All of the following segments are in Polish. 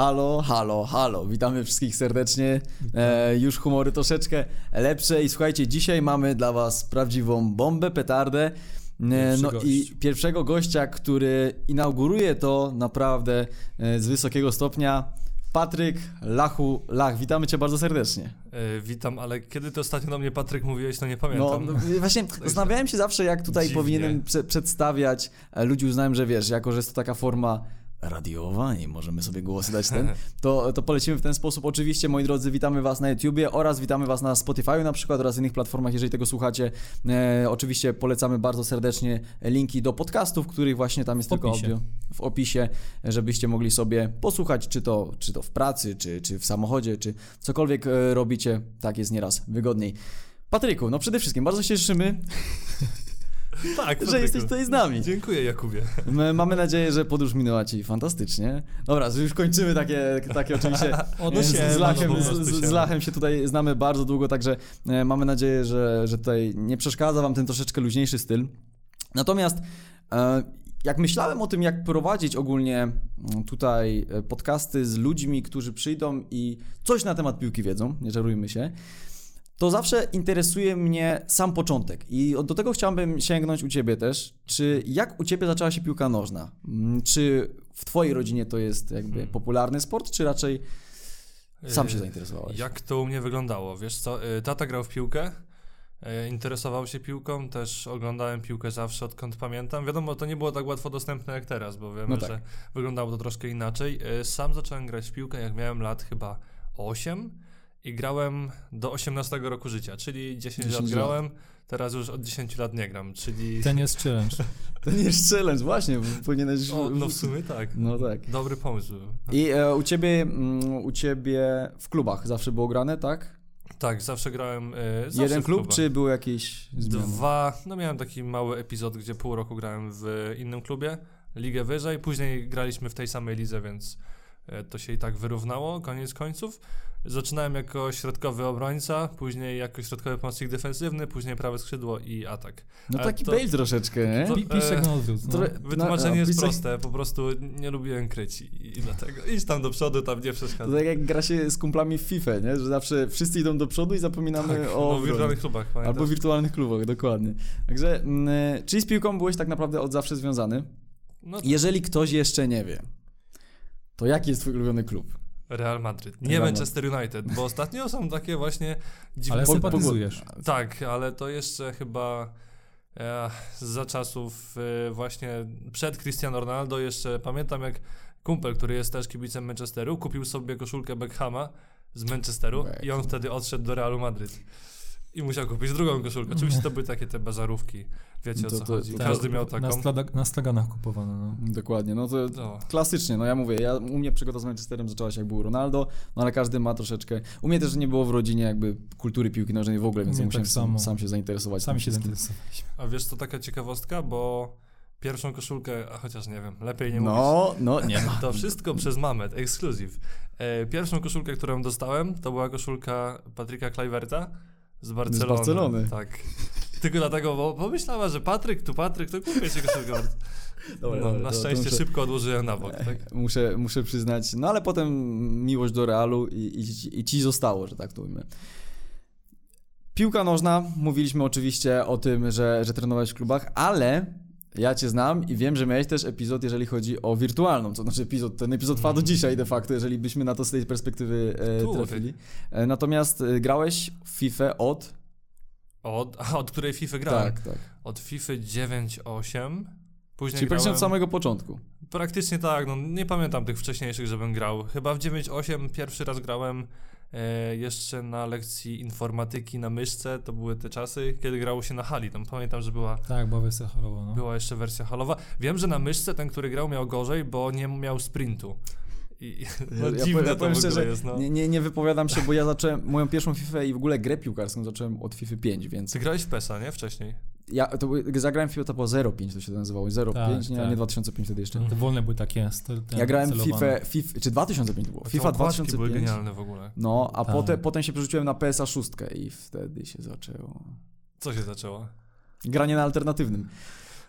Halo, halo, halo. Witamy wszystkich serdecznie. E, już humory troszeczkę lepsze i słuchajcie, dzisiaj mamy dla was prawdziwą bombę, petardę. E, no gość. i pierwszego gościa, który inauguruje to naprawdę e, z wysokiego stopnia. Patryk Lachu Lach, witamy cię bardzo serdecznie. E, witam, ale kiedy ty ostatnio do mnie Patryk mówiłeś, to nie No, pamiętam. no właśnie zastanawiałem się zawsze, jak tutaj Dziwnie. powinienem prze przedstawiać. E, Ludzi uznałem, że wiesz, jako że jest to taka forma radiowa i możemy sobie głosy dać ten, to, to polecimy w ten sposób. Oczywiście, moi drodzy, witamy was na YouTubie oraz witamy was na Spotify na przykład oraz innych platformach, jeżeli tego słuchacie. E, oczywiście polecamy bardzo serdecznie linki do podcastów, których właśnie tam jest W tylko opisie. audio w opisie, żebyście mogli sobie posłuchać, czy to, czy to w pracy, czy, czy w samochodzie, czy cokolwiek e, robicie, tak jest nieraz wygodniej. Patryku, no przede wszystkim bardzo się cieszymy, tak, że jesteś tutaj z nami. Dziękuję, Jakubie. My, mamy nadzieję, że podróż minęła Ci fantastycznie. Dobra, już kończymy takie, takie oczywiście. Od z, z, siema, Lachem, z, z, z. Lachem się tutaj znamy bardzo długo, także e, mamy nadzieję, że, że tutaj nie przeszkadza Wam ten troszeczkę luźniejszy styl. Natomiast e, jak myślałem o tym, jak prowadzić ogólnie tutaj e, podcasty z ludźmi, którzy przyjdą i coś na temat piłki wiedzą, nie żarujmy się, to zawsze interesuje mnie sam początek. I do tego chciałbym sięgnąć u Ciebie też. Czy jak u Ciebie zaczęła się piłka nożna? Mm, Czy w Twojej rodzinie to jest jakby Hmm. popularny sport, czy raczej sam się E, zainteresowałeś? Jak to u mnie wyglądało? Wiesz co, e, tata grał w piłkę, e, interesował się piłką, też oglądałem piłkę zawsze, odkąd pamiętam. Wiadomo, to nie było tak łatwo dostępne jak teraz, bo wiemy, No tak. że wyglądało to troszkę inaczej. Sam zacząłem grać w piłkę, jak miałem lat chyba 8 i grałem do 18 roku życia, czyli 10, 10 lat lat. grałem, teraz już od 10 lat nie gram, czyli... Ten jest challenge. Nie jest challenge, właśnie, bo powinieneś... O, no w sumie tak. No tak. Dobry pomysł. był. I e, u Ciebie, mm, u Ciebie w klubach zawsze było grane, tak? Tak, zawsze grałem. E, zawsze Jeden klub, czy były jakieś zmiany? Dwa. No miałem taki mały epizod, gdzie pół roku grałem w innym klubie, ligę wyżej. Później graliśmy w tej samej lidze, więc e, to się i tak wyrównało, koniec końców. Zaczynałem jako środkowy obrońca, później jako środkowy pomocnik defensywny, później prawe skrzydło i atak. No taki to- Bale troszeczkę, nie? to- Pi- Piszek na odwrót. No. Wytłumaczenie no, jest pisek- proste, po prostu nie lubiłem kryć i, i dlatego idź tam do przodu, tam nie To przeszkadza. tak jak gra się z kumplami w FIFA, nie? Że zawsze wszyscy idą do przodu i zapominamy Tak, o no, w obronie. wirtualnych klubach, pamiętam. Albo w wirtualnych klubach, dokładnie. Także, mm, czyli z piłką byłeś tak naprawdę od zawsze związany. No, Jeżeli ktoś jeszcze nie wie, to jaki jest twój ulubiony klub? Real Madrid, nie Real Manchester United, bo ostatnio są takie właśnie dziwne... Ale sympatyzujesz. Tak, ale to jeszcze chyba e, za czasów e, właśnie przed Cristiano Ronaldo jeszcze pamiętam jak kumpel, który jest też kibicem Manchesteru, kupił sobie koszulkę Beckhama z Manchesteru i on wtedy odszedł do Realu Madryt. I musiał kupić drugą koszulkę. Oczywiście to były takie te bazarówki. Wiecie o To- co to- chodzi. to- Każdy to- miał Na, taką. strada, na straganach kupowano, no. Dokładnie, no to No. klasycznie, no ja mówię, ja, u mnie przygoda z Manchesterem zaczęła się jak był Ronaldo, no ale każdy ma troszeczkę, u mnie też nie było w rodzinie jakby kultury piłki nożnej w ogóle, więc ja mnie musiałem tak sam, sam się zainteresować. Tym się zainteresowaliśmy. A wiesz co taka ciekawostka, bo pierwszą koszulkę, a chociaż nie wiem, lepiej nie mówić. No, no, nie ma. To wszystko przez Mamet, ekskluzyw. E, pierwszą koszulkę, którą dostałem, to była koszulka Patryka Kluiverta z Barcelony. Barcelony. Tak. Tylko dlatego, bo pomyślała, że Patryk, tu Patryk, to kupię ci koszulkę. Dobra, no, dobra, na szczęście muszę- szybko odłożyłem na bok. Tak? Muszę, muszę przyznać, no ale potem miłość do Realu i, i, i ci zostało, że tak to ujmę. Piłka nożna, mówiliśmy oczywiście o tym, że, że trenowałeś w klubach, ale ja cię znam i wiem, że miałeś też epizod, jeżeli chodzi o wirtualną, to znaczy epizod, ten epizod trwa do dzisiaj de facto, jeżeli byśmy na to z tej perspektywy e, trafili. E, natomiast e, grałeś w FIFA od... Od, a, od której FIFA grałem? Tak, tak. Od FIFA 9.8. Później Czyli praktycznie grałem... od samego początku. Praktycznie tak, no nie pamiętam tych wcześniejszych, żebym grał. Chyba w 9.8 pierwszy raz grałem jeszcze na lekcji informatyki na myszce, to były te czasy, kiedy grało się na hali. Tam pamiętam, że była, Tak, była wersja halowa, no. była jeszcze wersja halowa. Wiem, że na myszce ten, który grał miał gorzej, bo nie miał sprintu. I, no ja dziwne ja to powiem ogóle szczerze, jest, no. nie, nie, nie wypowiadam się, bo ja zacząłem moją pierwszą FIFA i w ogóle grę piłkarską zacząłem od FIFA 5, więc Ty grałeś w PESA, nie? Wcześniej. Ja to zagrałem w FIFA to było 0.5, to się nazywało 0.5, Tak, nie, tak. nie 2005 wtedy jeszcze. Te wolne były takie ten, Ja grałem celowane. FIFA, FIFA, czy 2005 było? Te FIFA okładki były 2005. genialne w ogóle. No, a Tak. potem, potem się przerzuciłem na PSA 6 i wtedy się zaczęło. Co się zaczęło? Granie na alternatywnym.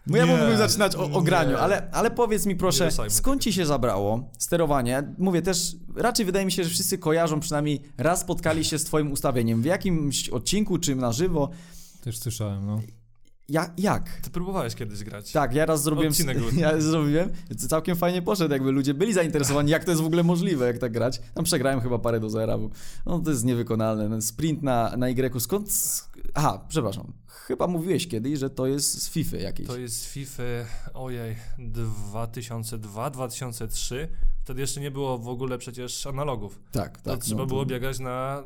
Bo ja mógłbym zaczynać o, o nie. graniu, ale, ale powiedz mi proszę, skąd ci się zabrało sterowanie? Mówię też, raczej wydaje mi się, że wszyscy kojarzą, przynajmniej raz spotkali się z twoim ustawieniem w jakimś odcinku czy na żywo. Też słyszałem, no. Ja, jak? Ty próbowałeś kiedyś grać. Tak, ja raz zrobiłem. Odcinek. Ja zrobiłem. Całkiem fajnie poszedł, jakby ludzie byli zainteresowani, jak to jest w ogóle możliwe, jak tak grać. Tam przegrałem chyba parę do zera, bo no, to jest niewykonalne. No, Sprint na, na Y. Skąd? Aha, przepraszam. Chyba mówiłeś kiedyś, że to jest z FIFA jakiejś. To jest FIFA, ojej, 2002, 2003. Wtedy jeszcze nie było w ogóle przecież analogów. Tak, To tak. trzeba no, było biegać na,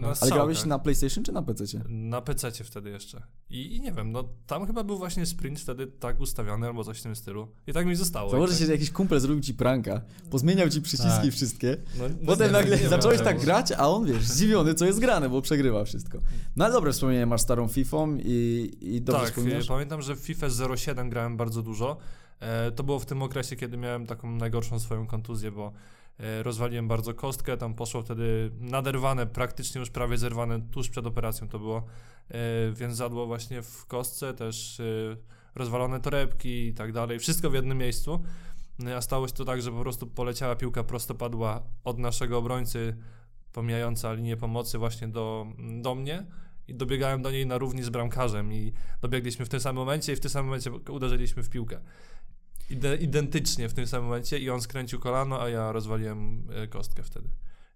na Ale grałeś na PlayStation czy na PC? Na PC wtedy jeszcze. I, I nie wiem, no tam chyba był właśnie sprint wtedy tak ustawiony albo coś w tym stylu. I tak mi zostało. Założę I się, tak, że jakiś kumpel zrobił ci pranka, pozmieniał ci przyciski Tak. wszystkie, no, no potem nie, nagle nie zacząłeś tak grać, a on, wiesz, zdziwiony, co jest grane, bo przegrywa wszystko. No ale dobre wspomnienie masz starą Fifą i, i dobrze tak, wspominasz? e, pamiętam, że w FIFA 07 grałem bardzo dużo. E, to było w tym okresie, kiedy miałem taką najgorszą swoją kontuzję, bo e, rozwaliłem bardzo kostkę, tam poszło wtedy naderwane, praktycznie już prawie zerwane tuż przed operacją to było, e, więc zadło właśnie w kostce, też rozwalone torebki i tak dalej, wszystko w jednym miejscu. No, A stało się to tak, że po prostu poleciała piłka prostopadła od naszego obrońcy, pomijająca linię pomocy właśnie do, do mnie i dobiegałem do niej na równi z bramkarzem i dobiegliśmy w tym samym momencie i w tym samym momencie uderzyliśmy w piłkę. Ide, identycznie w tym samym momencie i on skręcił kolano, a ja rozwaliłem e, kostkę wtedy.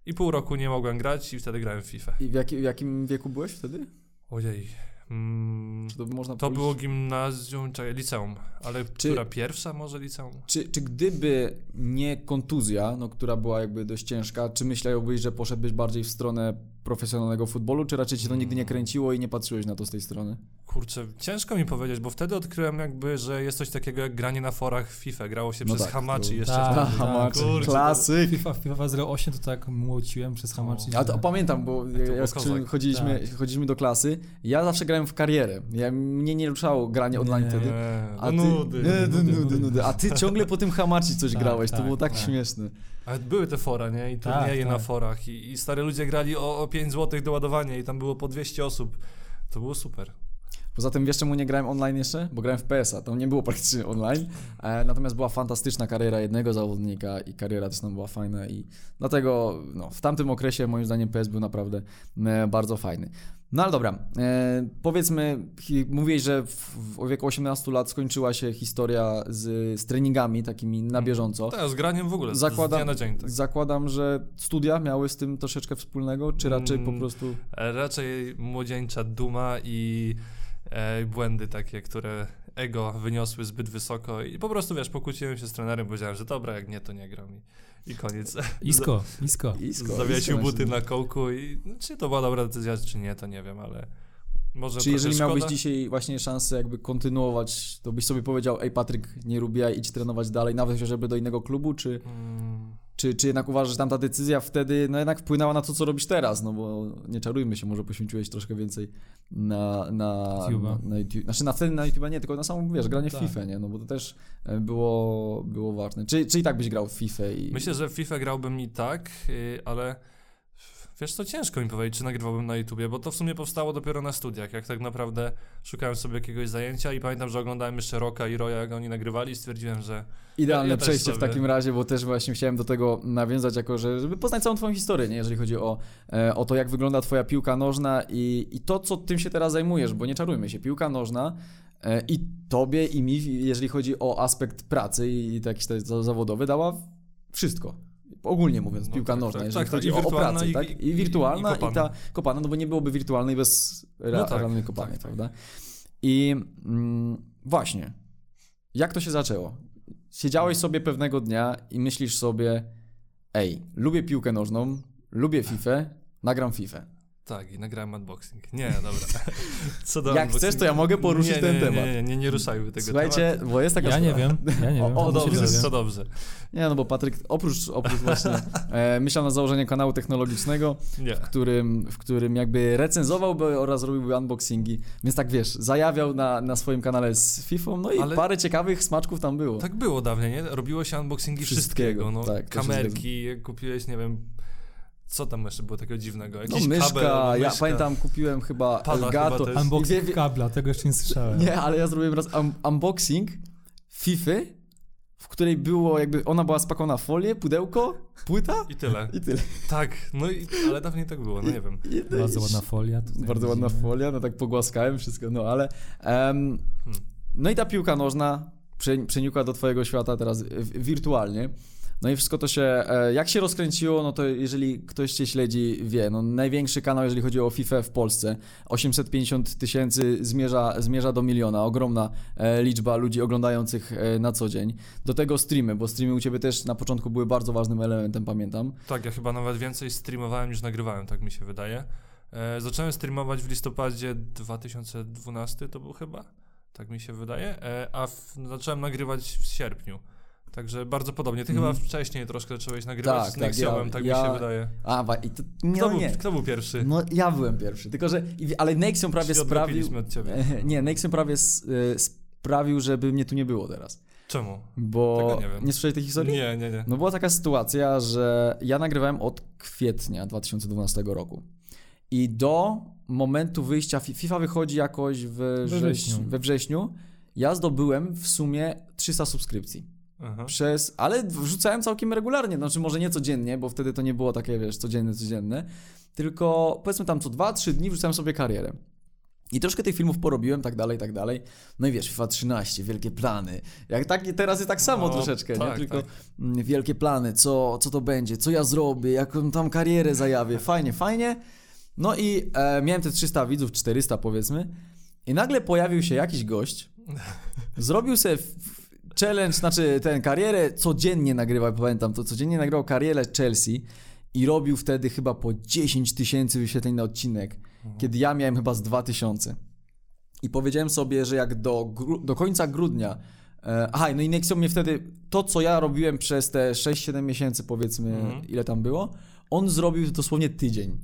I pół roku nie mogłem grać i wtedy grałem w FIFA. I w, jaki, w jakim wieku byłeś wtedy? Ojej. Mm, Czy to to było gimnazjum, czekaj, liceum, ale Czy- która pierwsza może liceum? Czy, czy gdyby nie kontuzja, no, która była jakby dość ciężka, czy myślałbyś, że poszedłbyś bardziej w stronę profesjonalnego futbolu, czy raczej cię to nigdy nie kręciło i nie patrzyłeś na to z tej strony? Kurczę, ciężko mi powiedzieć, bo wtedy odkryłem jakby, że jest coś takiego jak granie na forach w FIFA. Grało się No przez tak, Hamachi to- jeszcze Tak, wtedy. tak, Hamachi, kurczę, to- klasyk. FIFA, FIFA 08 to tak młociłem przez Hamachi. No. A to pamiętam, bo to jak chodziliśmy, Tak. chodziliśmy do klasy, ja zawsze grałem w karierę. Ja, mnie nie ruszało granie online Nie. wtedy. A no ty, nudy. Nie, nudy, nudy, nudy, nudy. nudy. A ty ciągle po tym Hamachi coś Tak, grałeś, to tak, było tak, tak. śmieszne. Ale były te fora, nie? I Tak, turnieje na tak. forach. I, I stare ludzie grali o, o 5 zł do ładowania i tam było po 200 osób. To było super. Poza tym wiesz czemu nie grałem online jeszcze? Bo grałem w PS-a, to nie było praktycznie online, e, natomiast była fantastyczna kariera jednego zawodnika i kariera też tam była fajna i dlatego no, w tamtym okresie moim zdaniem PS był naprawdę e, bardzo fajny. No ale dobra, e, powiedzmy, hi, mówiłeś, że w, w wieku 18 lat skończyła się historia z, z treningami takimi na bieżąco. Tak, z graniem w ogóle. z Zakładam, dnia na dzień. Tak. zakładam, że studia miały z tym troszeczkę wspólnego, czy raczej po Mm, prostu... Raczej młodzieńcza duma i e, błędy takie, które ego wyniosły zbyt wysoko i po prostu, wiesz, pokłóciłem się z trenerem, powiedziałem, że dobra, jak nie, to nie gram i, i koniec. Isko, isko. Isko, Zawiesił buty na kołku i no, czy to była dobra decyzja, czy nie, to nie wiem, ale może Czy jeżeli szkoda. miałbyś dzisiaj właśnie szansę jakby kontynuować, to byś sobie powiedział, ej Patryk, nie lubię, idź trenować dalej, nawet chociażby do innego klubu, czy, Mm, czy, czy jednak uważasz, że tamta decyzja wtedy no jednak wpłynęła na to, co robisz teraz, no bo nie czarujmy się, może poświęciłeś troszkę więcej na, na, na, na YouTube, znaczy na wtedy na YouTube nie, tylko na samą, wiesz, granie w Tak. FIFA, nie, no bo to też e, było, było ważne. Czy, czy i tak byś grał w FIFA i... Myślę, że w FIFA grałbym i tak, yy, ale wiesz co, ciężko mi powiedzieć, czy nagrywałbym na YouTubie, bo to w sumie powstało dopiero na studiach, jak tak naprawdę szukałem sobie jakiegoś zajęcia i pamiętam, że oglądałem jeszcze Roka i Roya, jak oni nagrywali i stwierdziłem, że Idealne Ja- ja też przejście w sobie- takim razie, bo też właśnie chciałem do tego nawiązać, jako że, żeby poznać całą Twoją historię, nie? jeżeli chodzi o, e, o to, jak wygląda Twoja piłka nożna i, i to, co tym się teraz zajmujesz, bo nie czarujmy się, piłka nożna e, i Tobie, i mi, jeżeli chodzi o aspekt pracy i, i za- zawodowy, dała wszystko. Ogólnie mówiąc, No piłka tak, nożna, tak, jeżeli tak, chodzi i o, o pracę, i- tak? i- I wirtualna, i i, kopana. ta kopana, no bo nie byłoby wirtualnej bez No tak, realnej tak, kopalni, tak. prawda? I mm, właśnie, jak to się zaczęło? Siedziałeś sobie pewnego dnia i myślisz sobie, ej, lubię piłkę nożną, lubię FIFA, nagram FIFA. Tak, i nagrałem unboxing. Nie, dobra. Co do Jak unboxingu? chcesz, to ja mogę poruszyć nie, ten nie, temat. Nie, nie, nie, nie ruszajmy tego Słuchajcie, tematu. bo jest taka Ja nie sprawa. wiem, ja nie O, wiem. o, dobrze, muszę Dobrze. Nie, no bo Patryk, oprócz, oprócz właśnie, e, myślał na założenie kanału technologicznego, Nie. w którym, w którym jakby recenzowałby oraz robiłby unboxingi, więc tak wiesz, zajawiał na, na swoim kanale z FIFA, no i Ale- parę ciekawych smaczków tam było. Tak było dawniej, nie? Robiło się unboxingi Wszystkiego, wszystkiego. no, tak, kamerki, kupiłeś, nie wiem, Co tam jeszcze było takiego dziwnego? No Jakiś myszka, kabel, ja myszka. pamiętam kupiłem chyba Pada Elgato. chyba. Unboxing Wie- kabla, tego jeszcze nie słyszałem. Nie, ale ja zrobiłem raz un unboxing FIFA, w której było jakby, ona była spakowana w folię, pudełko, płyta I tyle. i tyle. Tak, no i, ale dawniej tak było, no nie wiem. I, no Bardzo i- ładna folia. Bardzo ładna folia, no tak pogłaskałem wszystko, no ale... em, Hmm. no i ta piłka nożna prze, przeniukła do twojego świata teraz wirtualnie. No i wszystko to się, e, jak się rozkręciło, no to jeżeli ktoś cię śledzi, wie, no największy kanał, jeżeli chodzi o FIFA w Polsce, 850 tysięcy zmierza, zmierza do miliona, ogromna e, liczba ludzi oglądających e, na co dzień. Do tego streamy, bo streamy u ciebie też na początku były bardzo ważnym elementem, pamiętam. Tak, ja chyba nawet więcej streamowałem niż nagrywałem, tak mi się wydaje. Zacząłem streamować w listopadzie 2012 to był chyba, tak mi się wydaje, a w, zacząłem nagrywać w sierpniu. Także bardzo podobnie. Ty Mhm. chyba wcześniej troszkę zacząłeś nagrywać Tak, z tak, ja- tak mi się wydaje. A, i to, nie, Kto, no był, nie. kto był pierwszy? No ja byłem pierwszy, tylko że, ale Nexion prawie sprawił... od ciebie. Nie, Nexion prawie y, sprawił, żeby mnie tu nie było teraz. Czemu? Bo Tego nie wiem. nie słyszałeś tej historii? Nie, nie, nie. No była taka sytuacja, że ja nagrywałem od kwietnia 2012 roku. I do momentu wyjścia Fi- FIFA wychodzi jakoś w We wrześniu. we wrześniu. Ja zdobyłem w sumie 300 subskrypcji. Aha. Przez, ale wrzucałem całkiem regularnie, znaczy może nie codziennie, bo wtedy to nie było takie, wiesz, codzienne, codzienne, tylko powiedzmy tam co 2-3 dni wrzucałem sobie karierę. I troszkę tych filmów porobiłem, tak dalej, tak dalej. No i wiesz, FIFA 13, wielkie plany. Jak tak, teraz jest tak samo No, troszeczkę, nie? tak, Tylko tak. mm, wielkie plany, co, co to będzie, co ja zrobię, jaką tam karierę zajawię. Fajnie, fajnie. No i e, miałem te 300 widzów, 400 powiedzmy. I nagle pojawił się jakiś gość, zrobił sobie challenge, znaczy ten karierę codziennie nagrywał, pamiętam to, codziennie nagrywał karierę Chelsea i robił wtedy chyba po 10 tysięcy wyświetleń na odcinek, kiedy ja miałem chyba z 2000. I powiedziałem sobie, że jak do, do końca grudnia e, Aha, no i Nexion mnie wtedy, to co ja robiłem przez te 6-7 miesięcy powiedzmy, Mhm. ile tam było, on zrobił dosłownie tydzień.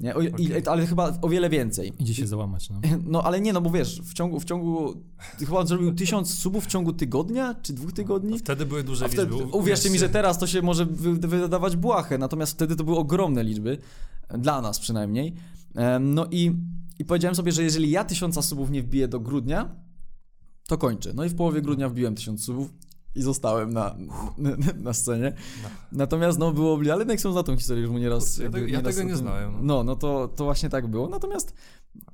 Nie? O, i, ale chyba o wiele więcej. Idzie się załamać, no. No ale nie, no bo wiesz, w ciągu, w ciągu chyba on zrobił tysiąc subów w ciągu tygodnia, czy dwóch tygodni? Wtedy były duże A wtedy, liczby. uwierzcie mi, że teraz to się może wy, wydawać błahe, natomiast wtedy to były ogromne liczby, dla nas przynajmniej. No i, i powiedziałem sobie, że jeżeli ja tysiąca subów nie wbiję do grudnia, to kończę. No i w połowie grudnia wbiłem tysiąc subów i zostałem na, na, na scenie. Natomiast no było, ale Nexon zna tą historię, już mu nieraz... Ja jakby tego- ja nieraz tego nie znałem, no. No, no to, to właśnie tak było. Natomiast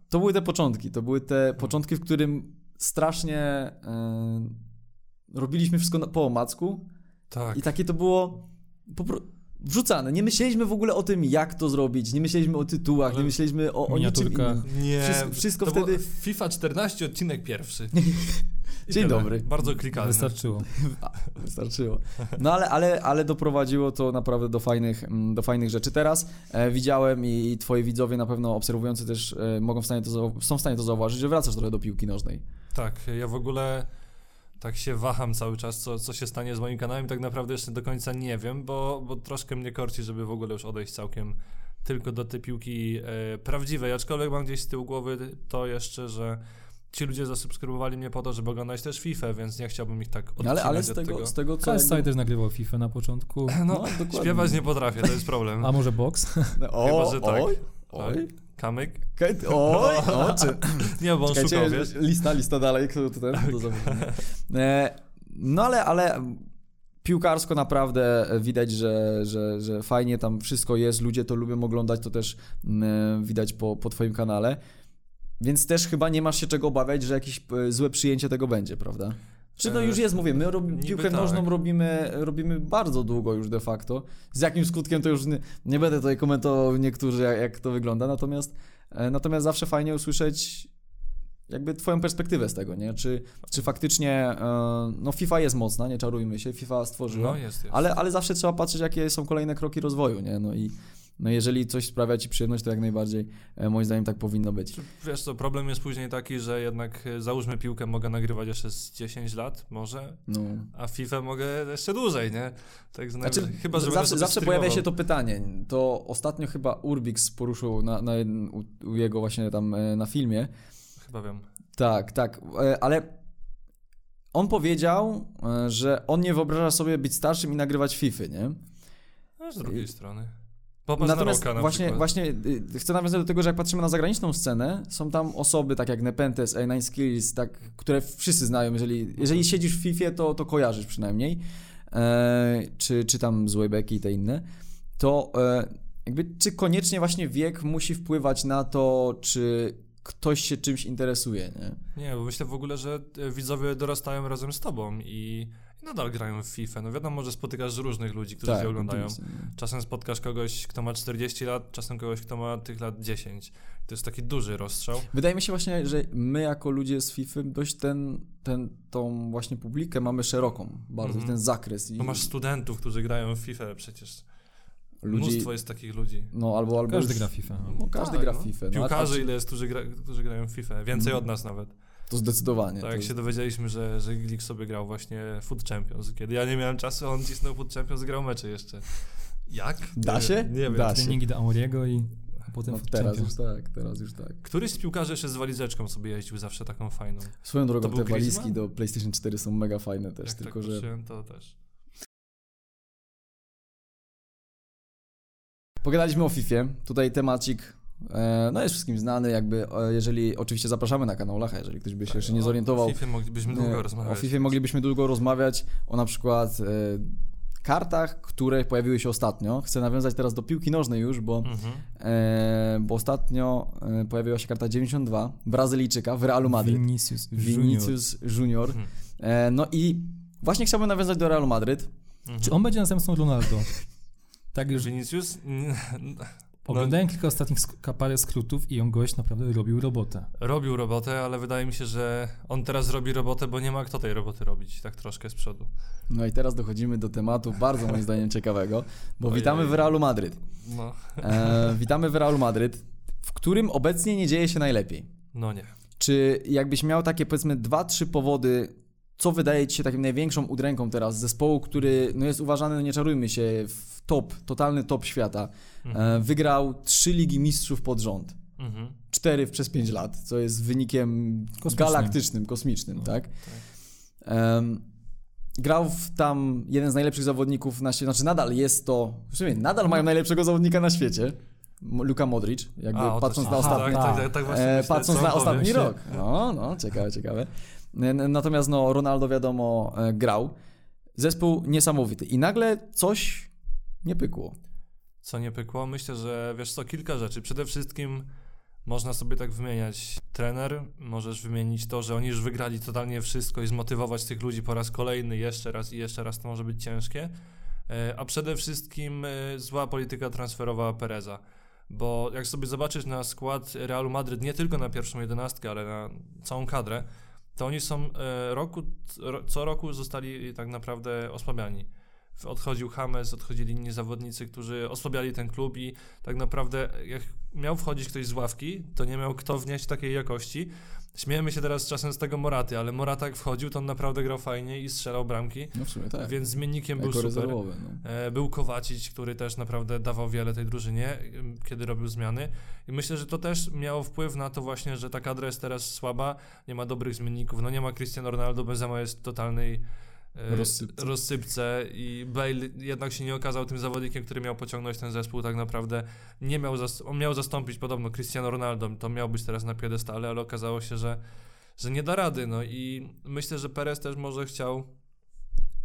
to były te początki, to były te początki, w którym strasznie e, robiliśmy wszystko na, po omacku Tak. i takie to było wrzucane. Nie myśleliśmy w ogóle o tym, jak to zrobić, nie myśleliśmy o tytułach, Ale nie myśleliśmy o, o niczym innym. Nie, Wszystko- wszystko wtedy- FIFA 14, odcinek pierwszy. Dzień tyle. dobry. Bardzo klikalny. Wystarczyło. Wystarczyło. No ale, ale, ale doprowadziło to naprawdę do fajnych, mm, do fajnych rzeczy. Teraz e, widziałem i, i twoi widzowie na pewno obserwujący też e, mogą w stanie to, są w stanie to zauważyć, że wracasz trochę do piłki nożnej. Tak, ja w ogóle tak się waham cały czas, co, co się stanie z moim kanałem. Tak naprawdę jeszcze do końca nie wiem, bo, bo troszkę mnie korci, żeby w ogóle już odejść całkiem tylko do tej piłki e, prawdziwej. Aczkolwiek mam gdzieś z tyłu głowy to jeszcze, że ci ludzie zasubskrybowali mnie po to, żeby oglądać też FIFA, więc nie chciałbym ich tak No, odcinać ale, ale z, od tego, tego. z tego co... KSI też nagrywał FIFA na początku. No, dokładnie. śpiewać nie potrafię, to jest problem. A może box? O, Chyba, że tak. Oj, Tak. oj. Kamyk? Okej, Oj, o, czy, Nie, bo on Czekajcie, szukał, wiesz? lista, lista dalej, kto to ten? To zawodnik. e, no ale, ale piłkarsko naprawdę widać, że, że, że fajnie tam wszystko jest, ludzie to lubią oglądać, to też mm, widać po, po twoim kanale. Więc też chyba nie masz się czego obawiać, że jakieś e, złe przyjęcie tego będzie, prawda? Czy no E, już jest, mówię, my rob, piłkę tak. nożną robimy, robimy bardzo długo już de facto. Z jakim skutkiem to już nie, nie będę tutaj komentował niektórzy, jak, jak to wygląda, natomiast, e, natomiast zawsze fajnie usłyszeć jakby twoją perspektywę z tego, nie? Czy, czy faktycznie, no FIFA jest mocna, nie czarujmy się, FIFA stworzyła, No jest, jest. ale, ale zawsze trzeba patrzeć, jakie są kolejne kroki rozwoju, nie? No i no jeżeli coś sprawia ci przyjemność, to jak najbardziej, e, moim zdaniem, tak powinno być. Wiesz co, problem jest później taki, że jednak e, załóżmy piłkę mogę nagrywać jeszcze z 10 lat, może, No. a FIFA mogę jeszcze dłużej, nie? Tak Znaczy, chyba, że zawsze, zawsze pojawia się to pytanie. To ostatnio chyba Urbix poruszył na, na, u, u jego właśnie tam e, na filmie. Chyba wiem. Tak, tak, ale on powiedział, że on nie wyobraża sobie być starszym i nagrywać FIFA, nie? A z drugiej strony. Popatrz Natomiast na Roka na właśnie, przykład. właśnie y, chcę nawiązać do tego, że jak patrzymy na zagraniczną scenę, są tam osoby tak jak Nepenthes, A9 Skills, tak, które wszyscy znają. Jeżeli, jeżeli siedzisz w FIFA, to, to kojarzysz przynajmniej. E, czy, czy tam złe beki i te inne. To e, jakby, czy koniecznie właśnie wiek musi wpływać na to, czy ktoś się czymś interesuje, nie? Nie, bo myślę w ogóle, że e, widzowie dorastają razem z tobą i nadal grają w FIFA. No wiadomo, że spotykasz różnych ludzi, którzy cię oglądają. nie? Czasem spotkasz kogoś, kto ma 40 lat, czasem kogoś, kto ma tych lat 10. To jest taki duży rozstrzał. Wydaje mi się właśnie, że my jako ludzie z FIFA dość ten, ten, tą właśnie publikę mamy szeroką bardzo, Mhm. ten zakres. I Bo masz studentów, którzy grają w FIFA przecież. ludzi, Mnóstwo jest takich ludzi. no albo, albo Każdy już- gra w FIFA. No każdy Tak, gra no. w FIFA. No, Piłkarzy ile jest, którzy, gra, którzy grają w FIFA. Więcej Mhm. od nas nawet. To zdecydowanie. Tak to jak się jest- dowiedzieliśmy, że, że Glik sobie grał właśnie Foot Champions. Kiedy ja nie miałem czasu, on cisnął Foot Champions, grał mecze jeszcze. Jak? Da Nie się? Nie wiem. Da się. Treningi do Auriego i a potem no, teraz Champions. już tak, teraz już tak. Któryś z piłkarzy jeszcze z walizeczką sobie jeździł zawsze taką fajną. Swoją drogą To te walizki do PlayStation 4 są mega fajne też, Jak tylko tak że to też. pogadaliśmy o FIFA. Tutaj temacik no jest wszystkim znany, jakby e, jeżeli oczywiście zapraszamy na kanałach, a jeżeli ktoś by się jeszcze nie O zorientował, FIFA moglibyśmy długo O rozmawiać. FIFA moglibyśmy długo rozmawiać, o na przykład e, kartach, które pojawiły się ostatnio. Chcę nawiązać teraz do piłki nożnej już, bo, Mhm. e, bo ostatnio e, pojawiła się karta 92 Brazylijczyka w Realu Madryt. Vinicius Junior. Vinicius Junior. Mhm. E, no i właśnie chciałbym nawiązać do Realu Madryt. Mhm. Czy on będzie następcą Ronaldo? Tak już Vinicius? Oglądałem kilka ostatnich sk- parę skrótów i on gość naprawdę robił robotę. Robił robotę, ale wydaje mi się, że on teraz robi robotę, bo nie ma kto tej roboty robić, tak troszkę z przodu. No i teraz dochodzimy do tematu bardzo moim zdaniem ciekawego, bo Ojej. witamy w Realu Madryt. No, E, witamy w Realu Madryt, w którym obecnie nie dzieje się najlepiej. no nie. Czy jakbyś miał takie powiedzmy dwa, trzy powody, co wydaje ci się takim największą udręką teraz zespołu, który no jest uważany, no nie czarujmy się, w top, totalny top świata. Mhm. E, wygrał trzy Ligi Mistrzów pod rząd. Mhm. Cztery przez pięć lat, co jest wynikiem Kosmicznym. galaktycznym, kosmicznym, No, tak? Em, grał w tam jeden z najlepszych zawodników na świecie, znaczy nadal jest to, w sumie nadal mają najlepszego zawodnika na świecie, Luka Modric, jakby A, patrząc na Aha, ostatni, tak, tak. tak, tak, tak patrząc na rok. No, no, ciekawe, ciekawe. Natomiast no, Ronaldo wiadomo e, grał. Zespół niesamowity i nagle coś nie pykło. Co nie pykło? Myślę, że wiesz co, kilka rzeczy. Przede wszystkim można sobie tak wymieniać trener, możesz wymienić to, że oni już wygrali totalnie wszystko i zmotywować tych ludzi po raz kolejny, jeszcze raz i jeszcze raz to może być ciężkie. E, A przede wszystkim e, zła polityka transferowa Pereza. Bo jak sobie zobaczysz na skład Realu Madryt, nie tylko na pierwszą jedenastkę, ale na całą kadrę, to oni są e, roku, ro- co roku zostali tak naprawdę osłabiani. Odchodził James, odchodzili inni zawodnicy, którzy osłabiali ten klub i tak naprawdę jak miał wchodzić ktoś z ławki, to nie miał kto wnieść takiej jakości. Śmiejemy się teraz czasem z tego Moraty, ale Morata jak wchodził, to on naprawdę grał fajnie i strzelał bramki, No w sumie tak. więc zmiennikiem był super. rezerwowy. No. E, Był Kowacic, który też naprawdę dawał wiele tej drużynie, kiedy robił zmiany. I myślę, że to też miało wpływ na to właśnie, że ta kadra jest teraz słaba, nie ma dobrych zmienników. No nie ma Cristiano Ronaldo, Benzema jest totalnej Rozsypce. rozsypce i Bale jednak się nie okazał tym zawodnikiem, który miał pociągnąć ten zespół tak naprawdę. Nie miał, zas- on miał zastąpić podobno Cristiano Ronaldo, to miał być teraz na piedestale, ale okazało się, że, że nie da rady. No i myślę, że Perez też może chciał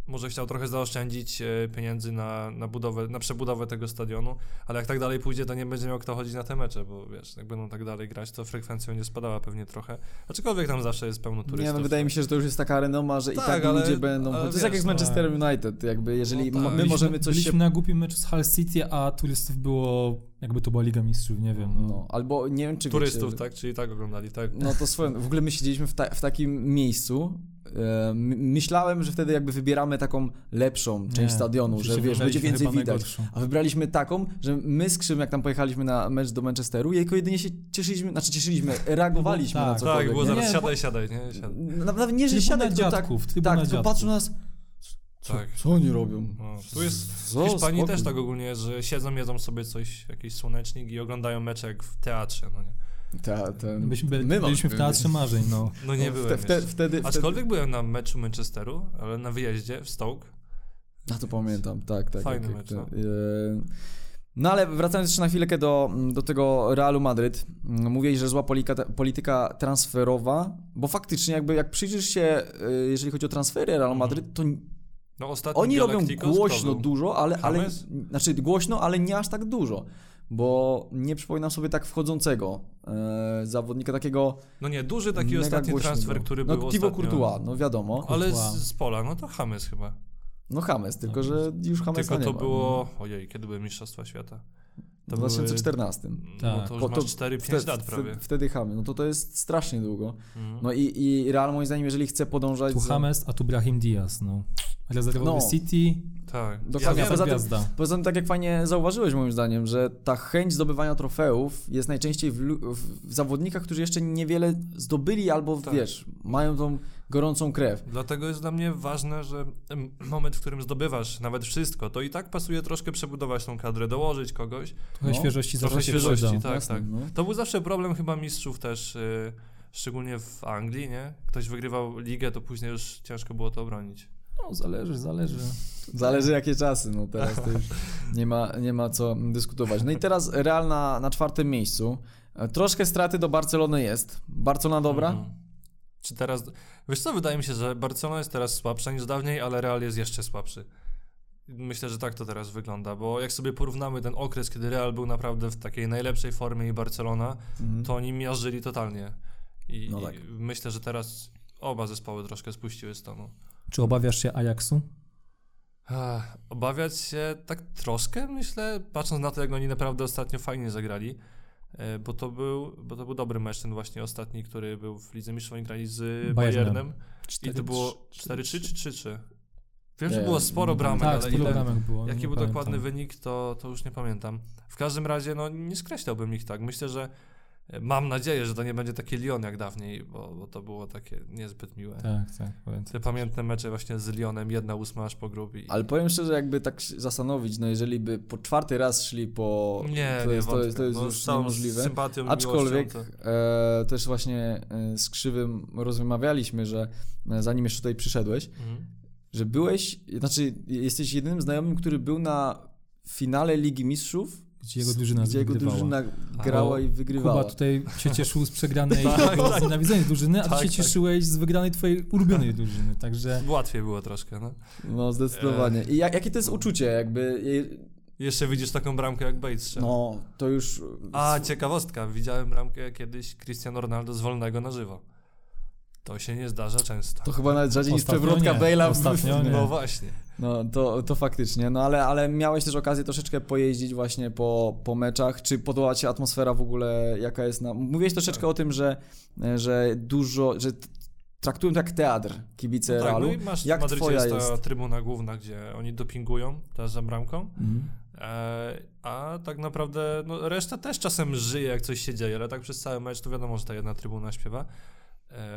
może chciał trochę zaoszczędzić e, pieniędzy na, na budowę, na przebudowę tego stadionu, ale jak tak dalej pójdzie, to nie będzie miał kto chodzić na te mecze, bo wiesz, jak będą tak dalej grać, to frekwencja będzie spadała pewnie trochę. Aczkolwiek tam zawsze jest pełno turystów. Nie, no wydaje mi się, że to już jest taka renoma, że i Tak, tak ale- ludzie będą. to jest tak wiesz, jak z no- Manchester United, jakby jeżeli No tak. my możemy coś Byliśmy się. na głupim meczu z Hull City, a turystów było, jakby to była Liga Mistrzów, nie wiem. No. No, albo nie wiem, czy Turystów, wiecie, tak? Czyli tak oglądali, tak? No to swoją. W ogóle my siedzieliśmy w, ta, w takim miejscu. My- myślałem, że wtedy jakby wybieramy taką lepszą część Nie, stadionu, że wiesz, będzie więcej widać. najgorszą. A wybraliśmy taką, że my z Krzym, jak tam pojechaliśmy na mecz do Manchesteru, jako jedynie się cieszyliśmy, znaczy cieszyliśmy, reagowaliśmy Tak, na tak, cokolwiek. Tak, było zaraz Nie, siadaj, siadaj, nie? Siadaj. Nawet nie, że Trybuna siadać, tylko tak, tak, tylko patrzą na nas, co, Tak. co oni robią? No, tu jest w Hiszpanii spokój. też tak ogólnie jest, że siedzą, jedzą sobie coś, jakiś słonecznik i oglądają mecze jak w teatrze, no nie? Ta, ten, No, Byliśmy, by, my byliśmy w Teatrze Marzeń, no. No nie no, byłem wte, wtedy, wtedy, Aczkolwiek byłem na meczu Manchesteru, ale na wyjeździe w Stoke. A to pamiętam, tak, tak. Fajny jak- mecz, jak no. e, No ale wracając jeszcze na chwilkę do, do tego Realu Madryt, mówiłeś, że zła polityka, polityka transferowa, bo faktycznie jakby jak przyjrzysz się, y, jeżeli chodzi o transfery Realu Mhm. Madryt, to No oni robią głośno dużo, ale, ale znaczy głośno, ale nie aż tak dużo. Bo nie przypominam sobie tak wchodzącego e, zawodnika takiego No nie, duży taki mega ostatni głośnego. transfer, który no, był ostatnio. Courtois, no wiadomo. Ale z, Courtois. z pola, no to James chyba. No James, tylko No, że już Jamesa Tylko nie to ma. było, ojej, kiedy były Mistrzostwa Świata? W 2014. No Tak. to już Bo masz to 4-5 wtedy- lat prawie. Wtedy, James, no to to jest strasznie długo. Mhm. No i, i Real moim zdaniem, jeżeli chce podążać Tu za... James, a tu Brahim Diaz, no. Rezerwowy No. City, tak. Dokładnie, Ja poza tym-. Poza tym, tak jak fajnie zauważyłeś moim zdaniem, że ta chęć zdobywania trofeów jest najczęściej w, w zawodnikach, którzy jeszcze niewiele zdobyli albo, Tak. wiesz, mają tą gorącą krew. Dlatego jest dla mnie ważne, że moment, w którym zdobywasz nawet wszystko, to i tak pasuje troszkę przebudować tą kadrę, dołożyć kogoś. trochę No, świeżości trochę zawsze się świeżości, przyda. tak, Jasne, tak. no. To był zawsze problem chyba mistrzów też, y, szczególnie w Anglii, nie? Ktoś wygrywał ligę, to później już ciężko było to obronić. No, zależy, zależy. Zależy jakie czasy, no teraz to już nie ma, nie ma co dyskutować. No i teraz Real na, na czwartym miejscu. Troszkę straty do Barcelony jest. Barcelona dobra? Mhm. Czy teraz... Wiesz co, wydaje mi się, że Barcelona jest teraz słabsza niż dawniej, ale Real jest jeszcze słabszy. Myślę, że tak to teraz wygląda, bo jak sobie porównamy ten okres, kiedy Real był naprawdę w takiej najlepszej formie i Barcelona, Mhm. to oni miażdżyli totalnie. I, No i tak. myślę, że teraz oba zespoły troszkę spuściły z tonu. Czy obawiasz się Ajaxu? Ach, obawiać się tak troszkę, myślę, patrząc na to, jak oni naprawdę ostatnio fajnie zagrali, e, bo to był, bo to był dobry mecz, ten właśnie ostatni, który był w Lidze Mistrzów, oni grali z Bayernem. Bayernem i to było 4-3 czy 3-3? Wiem, że było sporo bramek, Tak, ale sporo ile, bramek było. jaki był pamiętam. dokładny wynik, to, to już nie pamiętam. W każdym razie, no nie skreślałbym ich tak. Myślę, że mam nadzieję, że to nie będzie takie Lyon jak dawniej, bo, bo to było takie niezbyt miłe. Tak, tak. Te pamiętne mecze właśnie z Lyonem, jedna ósma aż po grób i... Ale powiem szczerze, jakby tak się zastanowić, no jeżeli by po czwarty raz szli po... Nie, to nie jest, to jest, to jest no, już niemożliwe. sympatią Aczkolwiek miłością e, też właśnie e, z Krzywym rozmawialiśmy, że e, zanim jeszcze tutaj przyszedłeś, to... Mhm. że byłeś, znaczy jesteś jedynym znajomym, który był na finale Ligi Mistrzów, Gdzie jego drużyna gdzie jego drużyna grała i wygrywała. Kuba tutaj się cieszył z przegranej Tak, tak, drużyny, a Tak, ty się tak. cieszyłeś z wygranej twojej ulubionej drużyny, także Łatwiej było troszkę, no. No zdecydowanie. I jak, jakie to jest uczucie, jakby, je- Jeszcze widzisz taką bramkę jak Bates no to już... A, ciekawostka, widziałem bramkę kiedyś Cristiano Ronaldo z wolnego na żywo. To się nie zdarza często. To chyba nawet rzadziej niż przewrotka. Bale'a. w- Ostatnio nie. No właśnie. No to, to faktycznie, no ale, ale miałeś też okazję troszeczkę pojeździć właśnie po, po meczach, czy podoba Ci się atmosfera w ogóle, jaka jest na... Mówiłeś troszeczkę Tak. o tym, że, że dużo, że traktują to jak teatr kibice tak, Realu. no i masz Jak w Madrycie twoja jest ta trybuna główna, gdzie oni dopingują też za bramką. Mhm. E, a tak naprawdę no, reszta też czasem żyje, jak coś się dzieje, ale tak przez cały mecz to wiadomo, że ta jedna trybuna śpiewa.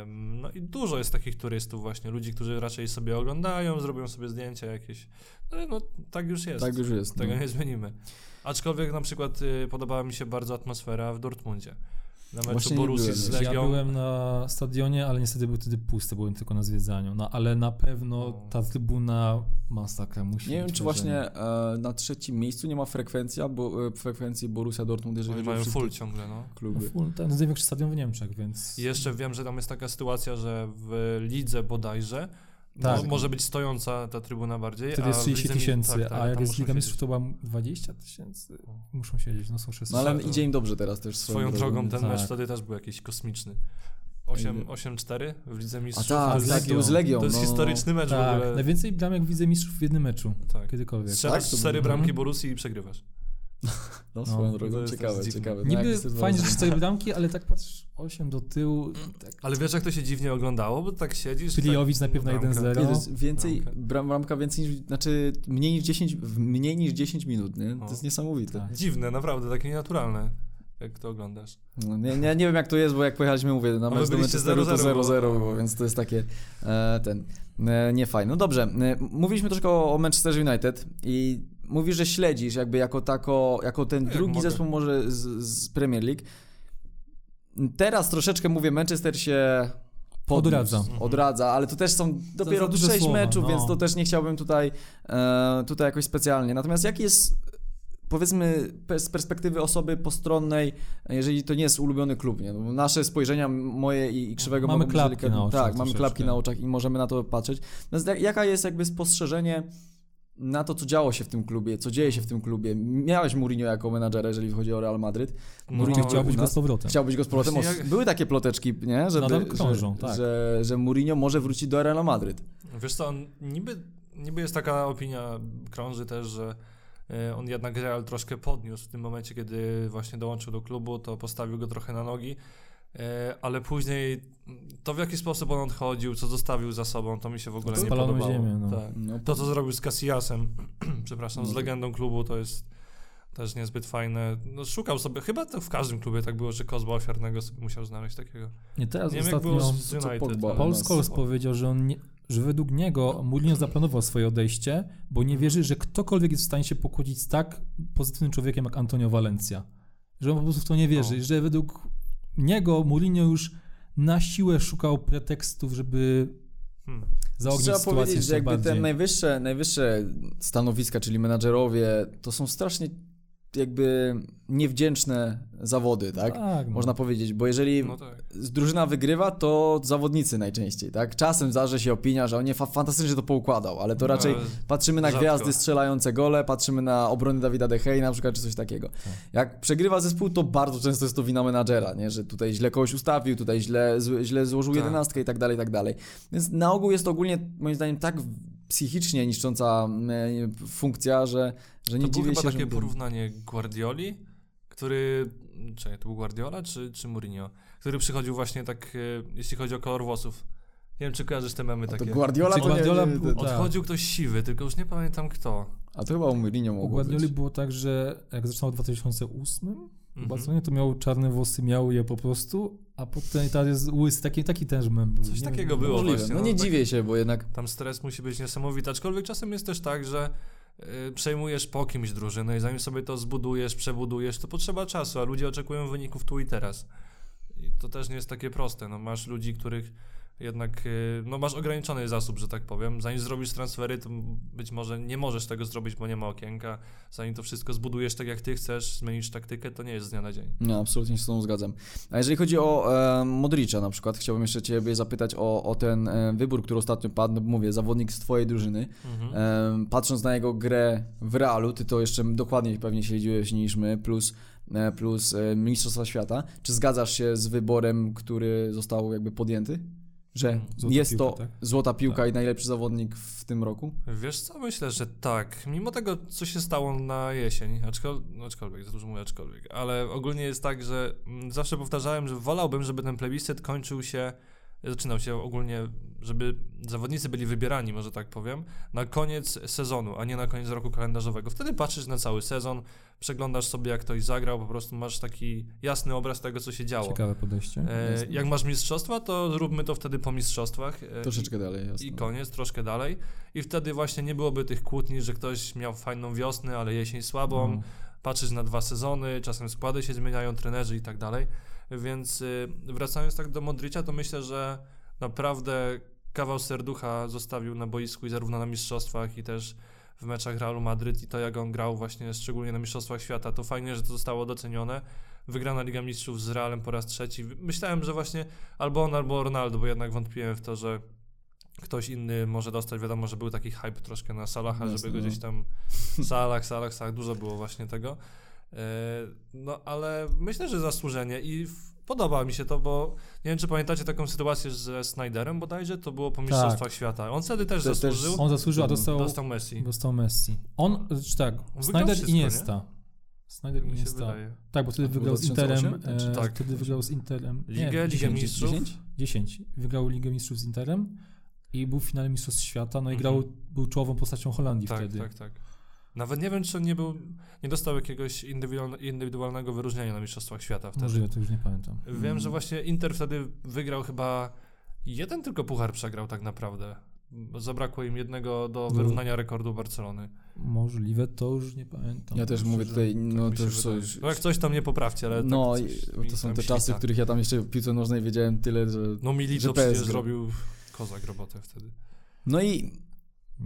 No i dużo jest takich turystów właśnie, ludzi, którzy raczej sobie oglądają, zrobią sobie zdjęcia jakieś. No, no tak już jest. Tak już jest. Tego no. nie zmienimy. Aczkolwiek na przykład y, podobała mi się bardzo atmosfera w Dortmundzie. Na meczu Właśnie nie Borussii byłem z jeszcze. ja Legią. byłem na stadionie, ale niestety był wtedy pusty, byłem tylko na zwiedzaniu, no ale na pewno O. ta trybuna masakra musi Nie wiem, czy wrażenie. właśnie e, na trzecim miejscu nie ma frekwencja, bo, e, frekwencji Borussia Dortmund, jeżeli Oni chodzi o mają full ciągle, no. No, kluby. full, to jest największy stadion w Niemczech, więc... I jeszcze wiem, że tam jest taka sytuacja, że w lidze bodajże Tak. mo- może być stojąca ta trybuna bardziej. Wtedy a jest w 30 lidze mi- tysięcy, tak, tak, a jak jest Liga Mistrzów, to była 20 tysięcy. Muszą siedzieć, no są wszyscy. No ale Tak, idzie im dobrze teraz też Swoją drogą ten tak. mecz wtedy też był jakiś kosmiczny. 8 Ile? 8-4 w Lidze A Mistrzów. tak, to jest, tak, to był z Legią. to jest no, no. historyczny mecz w Tak, ogóle. najwięcej bramek widzę mistrzów w jednym meczu, Tak. kiedykolwiek. Strzelasz Tak, to cztery było- bramki Mhm. Borussii i przegrywasz. No swoją No, drogą, ciekawe, ciekawe. No, Niby fajnie, że cztery bramki, ale tak patrz 8 do tyłu. Tak. Ale wiesz, jak to się dziwnie oglądało? Bo tak siedzisz... Piliowicz tak, najpierw na bramka. 1-0. Nie, to jest więcej, bram, bramka więcej niż, znaczy mniej niż 10, w mniej niż 10 minut, nie? To No. jest niesamowite. Tak. Dziwne, naprawdę, takie nienaturalne. Jak to oglądasz. No, nie, nie, nie wiem jak to jest, bo jak pojechaliśmy, mówię, na mecz do Manchesteru to 0-0, 0-0 bo- było, więc to jest takie, e, ten, e, niefajne. No dobrze, e, mówiliśmy troszkę o, o Manchester United i mówisz, że śledzisz jakby jako tako, jako ten drugi mogę. zespół może z, z Premier League. Teraz troszeczkę mówię, Manchester się podniósł, Odradza. odradza, ale to też są dopiero za duże 6 słowa, meczów, no. więc to też nie chciałbym tutaj, e, tutaj jakoś specjalnie. Natomiast jaki jest powiedzmy z perspektywy osoby postronnej, jeżeli to nie jest ulubiony klub, nie? Nasze spojrzenia moje i, i krzywego Mamy klapki na oczach Tak, mamy klapki na oczach i możemy na to patrzeć. Natomiast jaka jest jakby spostrzeżenie na to, co działo się w tym klubie, co dzieje się w tym klubie? Miałeś Mourinho jako menadżera, jeżeli chodzi o Real Madryt. No, Mourinho Ty chciałbyś go z powrotem. Chciałbyś go z powrotem. Właśnie jak- Były takie ploteczki, nie? Nadal krążą, że, tak. że, że Mourinho może wrócić do Real Madryt. Wiesz co, niby, niby jest taka opinia, krąży też, że e, on jednak Real troszkę podniósł w tym momencie, kiedy właśnie dołączył do klubu, to postawił go trochę na nogi, ale później to w jaki sposób on odchodził, co zostawił za sobą, to mi się w ogóle To nie podobało. ziemię, no. Tak. No, To, co zrobił z Casillasem, przepraszam, z No. legendą klubu, to jest też niezbyt fajne. No, szukał sobie, chyba to w każdym klubie tak było, że kozła ofiarnego sobie musiał znaleźć takiego. Nie, teraz Nie wiem, jak ostatnio było z co United. Pogba. Paul Scholes powiedział, że, on nie, że według niego Mourinho zaplanował swoje odejście, bo nie wierzy, że ktokolwiek jest w stanie się pokłócić z tak pozytywnym człowiekiem jak Antonio Valencia. Że on po prostu w to nie wierzy, O. że według niego Mourinho już na siłę szukał pretekstów, żeby Hmm. zaognić Trzeba sytuację powiedzieć, że jakby bardziej. te najwyższe, najwyższe stanowiska, czyli menadżerowie, to są strasznie jakby niewdzięczne zawody, tak? Tak, no. Można powiedzieć, bo jeżeli No tak. drużyna wygrywa, to zawodnicy najczęściej, tak? Czasem zdarza się opinia, że on nie fa- fantastycznie to poukładał, ale to raczej No, patrzymy na rzadko. gwiazdy strzelające gole, patrzymy na obrony Dawida De Gea na przykład, czy coś takiego. Jak przegrywa zespół, to bardzo często jest to wina menadżera, nie? Że tutaj źle kogoś ustawił, tutaj źle, z- źle złożył Tak. jedenastkę i tak dalej, i tak dalej. Więc na ogół jest to ogólnie, moim zdaniem, tak psychicznie niszcząca e, funkcja, że, że nie To dziwię chyba się, takie że... porównanie Guardioli, który... Czekaj, to był Guardiola czy, czy Mourinho? Który przychodził właśnie tak, e, jeśli chodzi o kolor włosów. Nie wiem, czy kojarzysz te memy A to takie. Guardiola Czy to nie, Guardiola nie, nie, to- tak. Odchodził ktoś siwy, tylko już nie pamiętam kto. A to chyba u Mourinho U mogło Guardioli być. było tak, że jak zaczynał w 2008, Mhm. chyba co nie, to miał czarne włosy, miał je po prostu, a potem teraz jest łysy, taki, taki też mem. Coś Nie takiego wiem, było Możliwe. właśnie, No no nie tak- dziwię się, bo jednak Tam stres musi być niesamowity, aczkolwiek czasem jest też tak, że y, przejmujesz po kimś drużynę i zanim sobie to zbudujesz, przebudujesz, to potrzeba czasu, a ludzie oczekują wyników tu i teraz. I to też nie jest takie proste. No, masz ludzi, których jednak, y, no masz ograniczony zasób, że tak powiem. Zanim zrobisz transfery, to być może nie możesz tego zrobić, bo nie ma okienka. Zanim to wszystko zbudujesz tak, jak ty chcesz, zmienisz taktykę, to nie jest z dnia na dzień. No, absolutnie się z tą zgadzam. A jeżeli chodzi o e, Modricza na przykład, chciałbym jeszcze Ciebie zapytać o, o ten e, wybór, który ostatnio padł. No, mówię, zawodnik z Twojej drużyny. Mhm. E, patrząc na jego grę w Realu, Ty to jeszcze dokładniej pewnie śledziłeś niż my, plus, e, plus e, Mistrzostwa Świata. Czy zgadzasz się z wyborem, który został jakby podjęty? Że Złota jest piłka, to tak? złota piłka Tak. i najlepszy zawodnik w tym roku? Wiesz co, myślę, że tak. Mimo tego, co się stało na jesień, aczkol, no aczkolwiek, za dużo mówię aczkolwiek, ale ogólnie jest tak, że mm, zawsze powtarzałem, że wolałbym, żeby ten plebiscyt kończył się, zaczynał się ogólnie, żeby zawodnicy byli wybierani, może tak powiem, na koniec sezonu, a nie na koniec roku kalendarzowego. Wtedy patrzysz na cały sezon, przeglądasz sobie, jak ktoś zagrał, po prostu masz taki jasny obraz tego, co się działo. Ciekawe podejście. E, jak masz mistrzostwa, to zróbmy to wtedy po mistrzostwach. E, Troszeczkę dalej, jasne. i koniec, troszkę dalej. I wtedy właśnie nie byłoby tych kłótni, że ktoś miał fajną wiosnę, ale jesień słabą. No. Patrzysz na dwa sezony, czasem składy się zmieniają, trenerzy i tak dalej. Więc y, wracając tak do Modricia, to myślę, że naprawdę kawał serducha zostawił na boisku i zarówno na mistrzostwach i też w meczach Realu Madryt i to jak on grał właśnie szczególnie na mistrzostwach świata, to fajnie, że to zostało docenione. Wygrana Liga Mistrzów z Realem po raz trzeci. Myślałem, że właśnie albo on, albo Ronaldo, bo jednak wątpiłem w to, że ktoś inny może dostać. Wiadomo, że był taki hype troszkę na Salaha, Jasne, żeby go no. gdzieś tam Salah, Salah, Salah, dużo było właśnie tego. E, No ale myślę, że zasłużenie i podoba mi się to, bo nie wiem, czy pamiętacie taką sytuację ze Snyderem bodajże, to było po Mistrzostwach Świata. On wtedy też To też- zasłużył, On zasłużył, a dostał, dostał Messi. dostał Messi. On, czy tak, wygrał Snyder i Iniesta. Snyder i Mi wydaje. Tak, bo wtedy A wygrał z 2008? Interem. E, tak? Wtedy wygrał z Interem. Ligę, Ligę 10, Mistrzów. 10? 10. Wygrał Ligę Mistrzów z Interem i był w finale Mistrzostw Świata, no i Mhm. grał, był czołową postacią Holandii Tak, wtedy. tak, tak. Nawet nie wiem, czy on nie był, nie dostał jakiegoś indywidualne, indywidualnego wyróżnienia na Mistrzostwach Świata wtedy. Możliwe, to już nie pamiętam. Wiem, że właśnie Inter wtedy wygrał chyba jeden tylko puchar przegrał tak naprawdę. Zabrakło im jednego do No. wyrównania rekordu Barcelony. Możliwe, to już nie pamiętam. Ja też mówię tutaj, no Tak mi to już coś... No jak coś tam nie poprawcie, ale No, tak i- coś mi to są te czasy, w których ja tam jeszcze w piłce nożnej wiedziałem tyle, że... No Milito że przecież PSG. zrobił kozak robotę wtedy. No i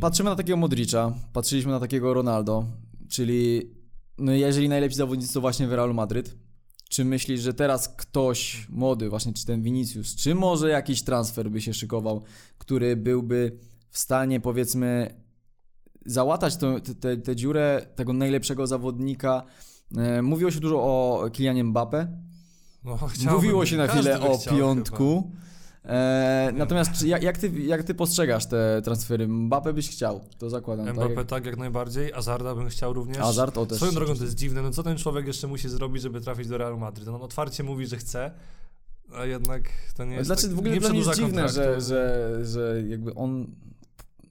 patrzymy na takiego Modricza, patrzyliśmy na takiego Ronaldo, czyli no jeżeli najlepsi zawodnicy to właśnie w Realu Madryt, czy myślisz, że teraz ktoś młody, właśnie czy ten Vinicius, czy może jakiś transfer by się szykował, który byłby w stanie powiedzmy załatać tę dziurę tego najlepszego zawodnika? E, mówiło się dużo o Kylianie Mbappe, No, mówiło się na chwilę o piątku. E, natomiast czy, jak, jak, ty, jak ty postrzegasz te transfery? Mbappe byś chciał, to zakładam. chyba. tak? Mbappé tak jak najbardziej, Azarda bym chciał również. Hazard o też. Swoją drogą to jest dziwne, no co ten człowiek jeszcze musi zrobić, żeby trafić do Realu Madryt? No, on otwarcie mówi, że chce, a jednak to nie jest Znaczy tak, w ogóle nie dla mnie jest dziwne, że, że, że jakby on...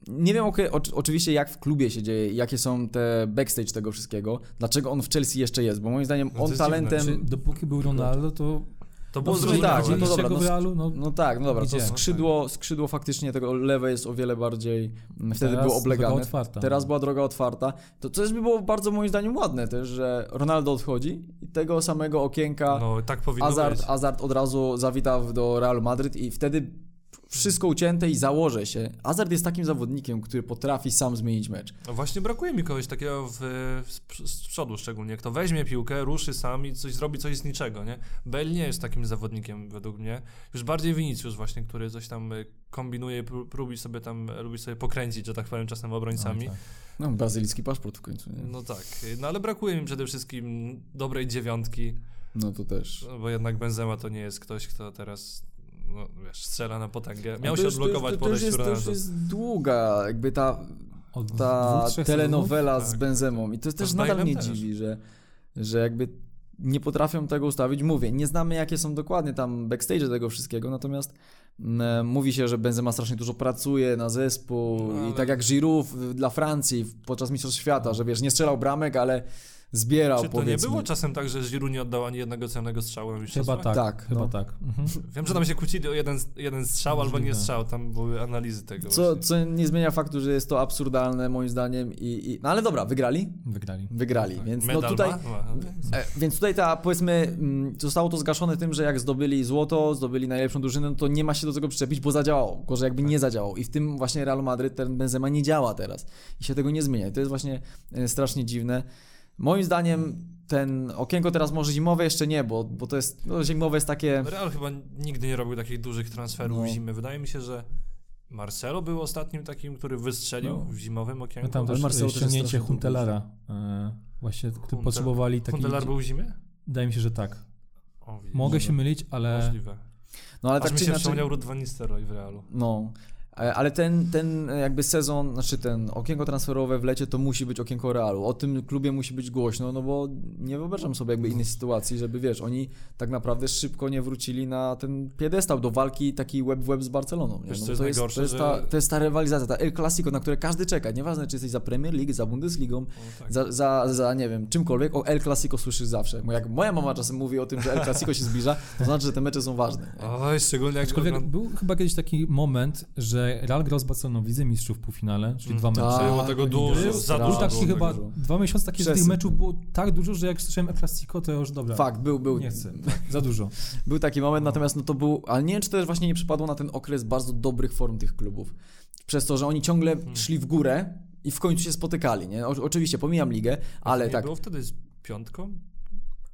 Nie wiem okej, oczy- oczywiście jak w klubie się dzieje, jakie są te backstage tego wszystkiego, dlaczego on w Chelsea jeszcze jest, bo moim zdaniem No on talentem... Czy dopóki był Ronaldo, to To No było sumie zrozumiałe. tak, no to dobra, no Realu? No, No tak, no dobra, to No skrzydło, skrzydło faktycznie tego lewe jest o wiele bardziej, mm, wtedy było oblegane. otwarta. Teraz była droga otwarta. To coś by było bardzo moim zdaniem ładne też, że Ronaldo odchodzi i tego samego okienka No tak Hazard, być. Hazard od razu zawita do Realu Madryt i wtedy wszystko ucięte i założę się. Hazard jest takim zawodnikiem, który potrafi sam zmienić mecz. No właśnie brakuje mi kogoś takiego w, z, z przodu szczególnie, kto weźmie piłkę, ruszy sam i coś zrobi coś z niczego, nie? Bale nie jest takim zawodnikiem według mnie. Już bardziej Vinicius właśnie, który coś tam y, kombinuje, lubi sobie tam, lubi sobie pokręcić, że tak powiem, czasem obrońcami. tak. No, brazylijski paszport w końcu, nie? No tak, no ale brakuje mi przede wszystkim dobrej dziewiątki, No to też. no, bo jednak Benzema to nie jest ktoś, kto teraz, no wiesz, strzela na potęgę. Miał to się to odblokować po to, jest, to już jest długa, jakby ta Od ta dwóch, telenowela z Tak. Benzemą. I to też z nadal mnie też. dziwi, że, że jakby nie potrafią tego ustawić. Mówię, nie znamy jakie są dokładnie tam backstage tego wszystkiego, natomiast mm, mówi się, że Benzema strasznie dużo pracuje na zespół No, i ale- tak jak Giroud dla Francji podczas Mistrzostw Świata, że wiesz, nie strzelał bramek, ale zbierał Czy to nie powiedzmy. było czasem tak, że Giroud nie oddał ani jednego celnego strzału? Chyba tak, Tak, chyba no. tak. Mhm. Wiem, że tam się kłócili o jeden, jeden strzał albo nie Możliwe. strzał, tam były analizy tego Co, właśnie. co nie zmienia faktu, że jest to absurdalne moim zdaniem i, i no ale dobra, wygrali? Wygrali. Wygrali, Tak. więc no tutaj ma? Ma. E, Więc tutaj ta, powiedzmy, mm, zostało to zgaszone tym, że jak zdobyli złoto, zdobyli najlepszą drużynę, no to nie ma się do tego przyczepić, bo zadziałało. Gorzej jakby nie zadziałało. I w tym właśnie Real Madryt ten Benzema nie działa teraz. I się tego nie zmienia. I to jest właśnie e, strasznie dziwne. Moim zdaniem ten okienko teraz może zimowe jeszcze nie, bo, bo to jest, no zimowe jest takie... Real chyba nigdy nie robił takich dużych transferów No. w zimę. Wydaje mi się, że Marcelo był ostatnim takim, który wystrzelił No. w zimowym okienku. No tam Ale też Marcelo też jest ściągnięcie Huntelara. E, właśnie Hunter- potrzebowali takiej... Huntelar był w zimie? Wydaje mi się, że tak. O. Mogę się mylić, ale Możliwe. No ale Aż tak mi czy się inaczej... przypomniał Ruud van Nistelrooy w Realu. No, ale ten, ten jakby sezon, znaczy ten okienko transferowe w lecie to musi być okienko Realu. O tym klubie musi być głośno, no bo nie wyobrażam sobie jakby innej sytuacji, żeby wiesz, oni tak naprawdę szybko nie wrócili na ten piedestał do walki taki web w web z Barceloną. Wiesz, No, to, jest, najgorsze, to, jest że- ta, to jest ta rywalizacja, ta El Clasico, na które każdy czeka. Nieważne, czy jesteś za Premier League, za Bundesligą, tak. za, za, za nie wiem, czymkolwiek, o El Clasico słyszysz zawsze. Bo jak moja mama czasem mówi o tym, że El Clasico się zbliża, to znaczy, że te mecze są ważne. Oj, szczególnie jak Aczkolwiek był chyba kiedyś taki moment, że Real grał z Barceloną w Lidze Mistrzów w półfinale, czyli Mm, dwa mecze. tak. Było tego Był dużo, za Był dużo taki było chyba dwa miesiące takie, że tych meczów było tak dużo, że jak słyszałem El Clasico, to już dobra. Fakt, był, był. Nie chcę. Tak, za dużo. Był taki moment, natomiast no to był, ale nie wiem, czy to też właśnie nie przypadło na ten okres bardzo dobrych form tych klubów. Przez to, że oni ciągle Hmm. szli w górę i w końcu się spotykali, nie? O, oczywiście, pomijam ligę, ale nie tak. było wtedy z piątką?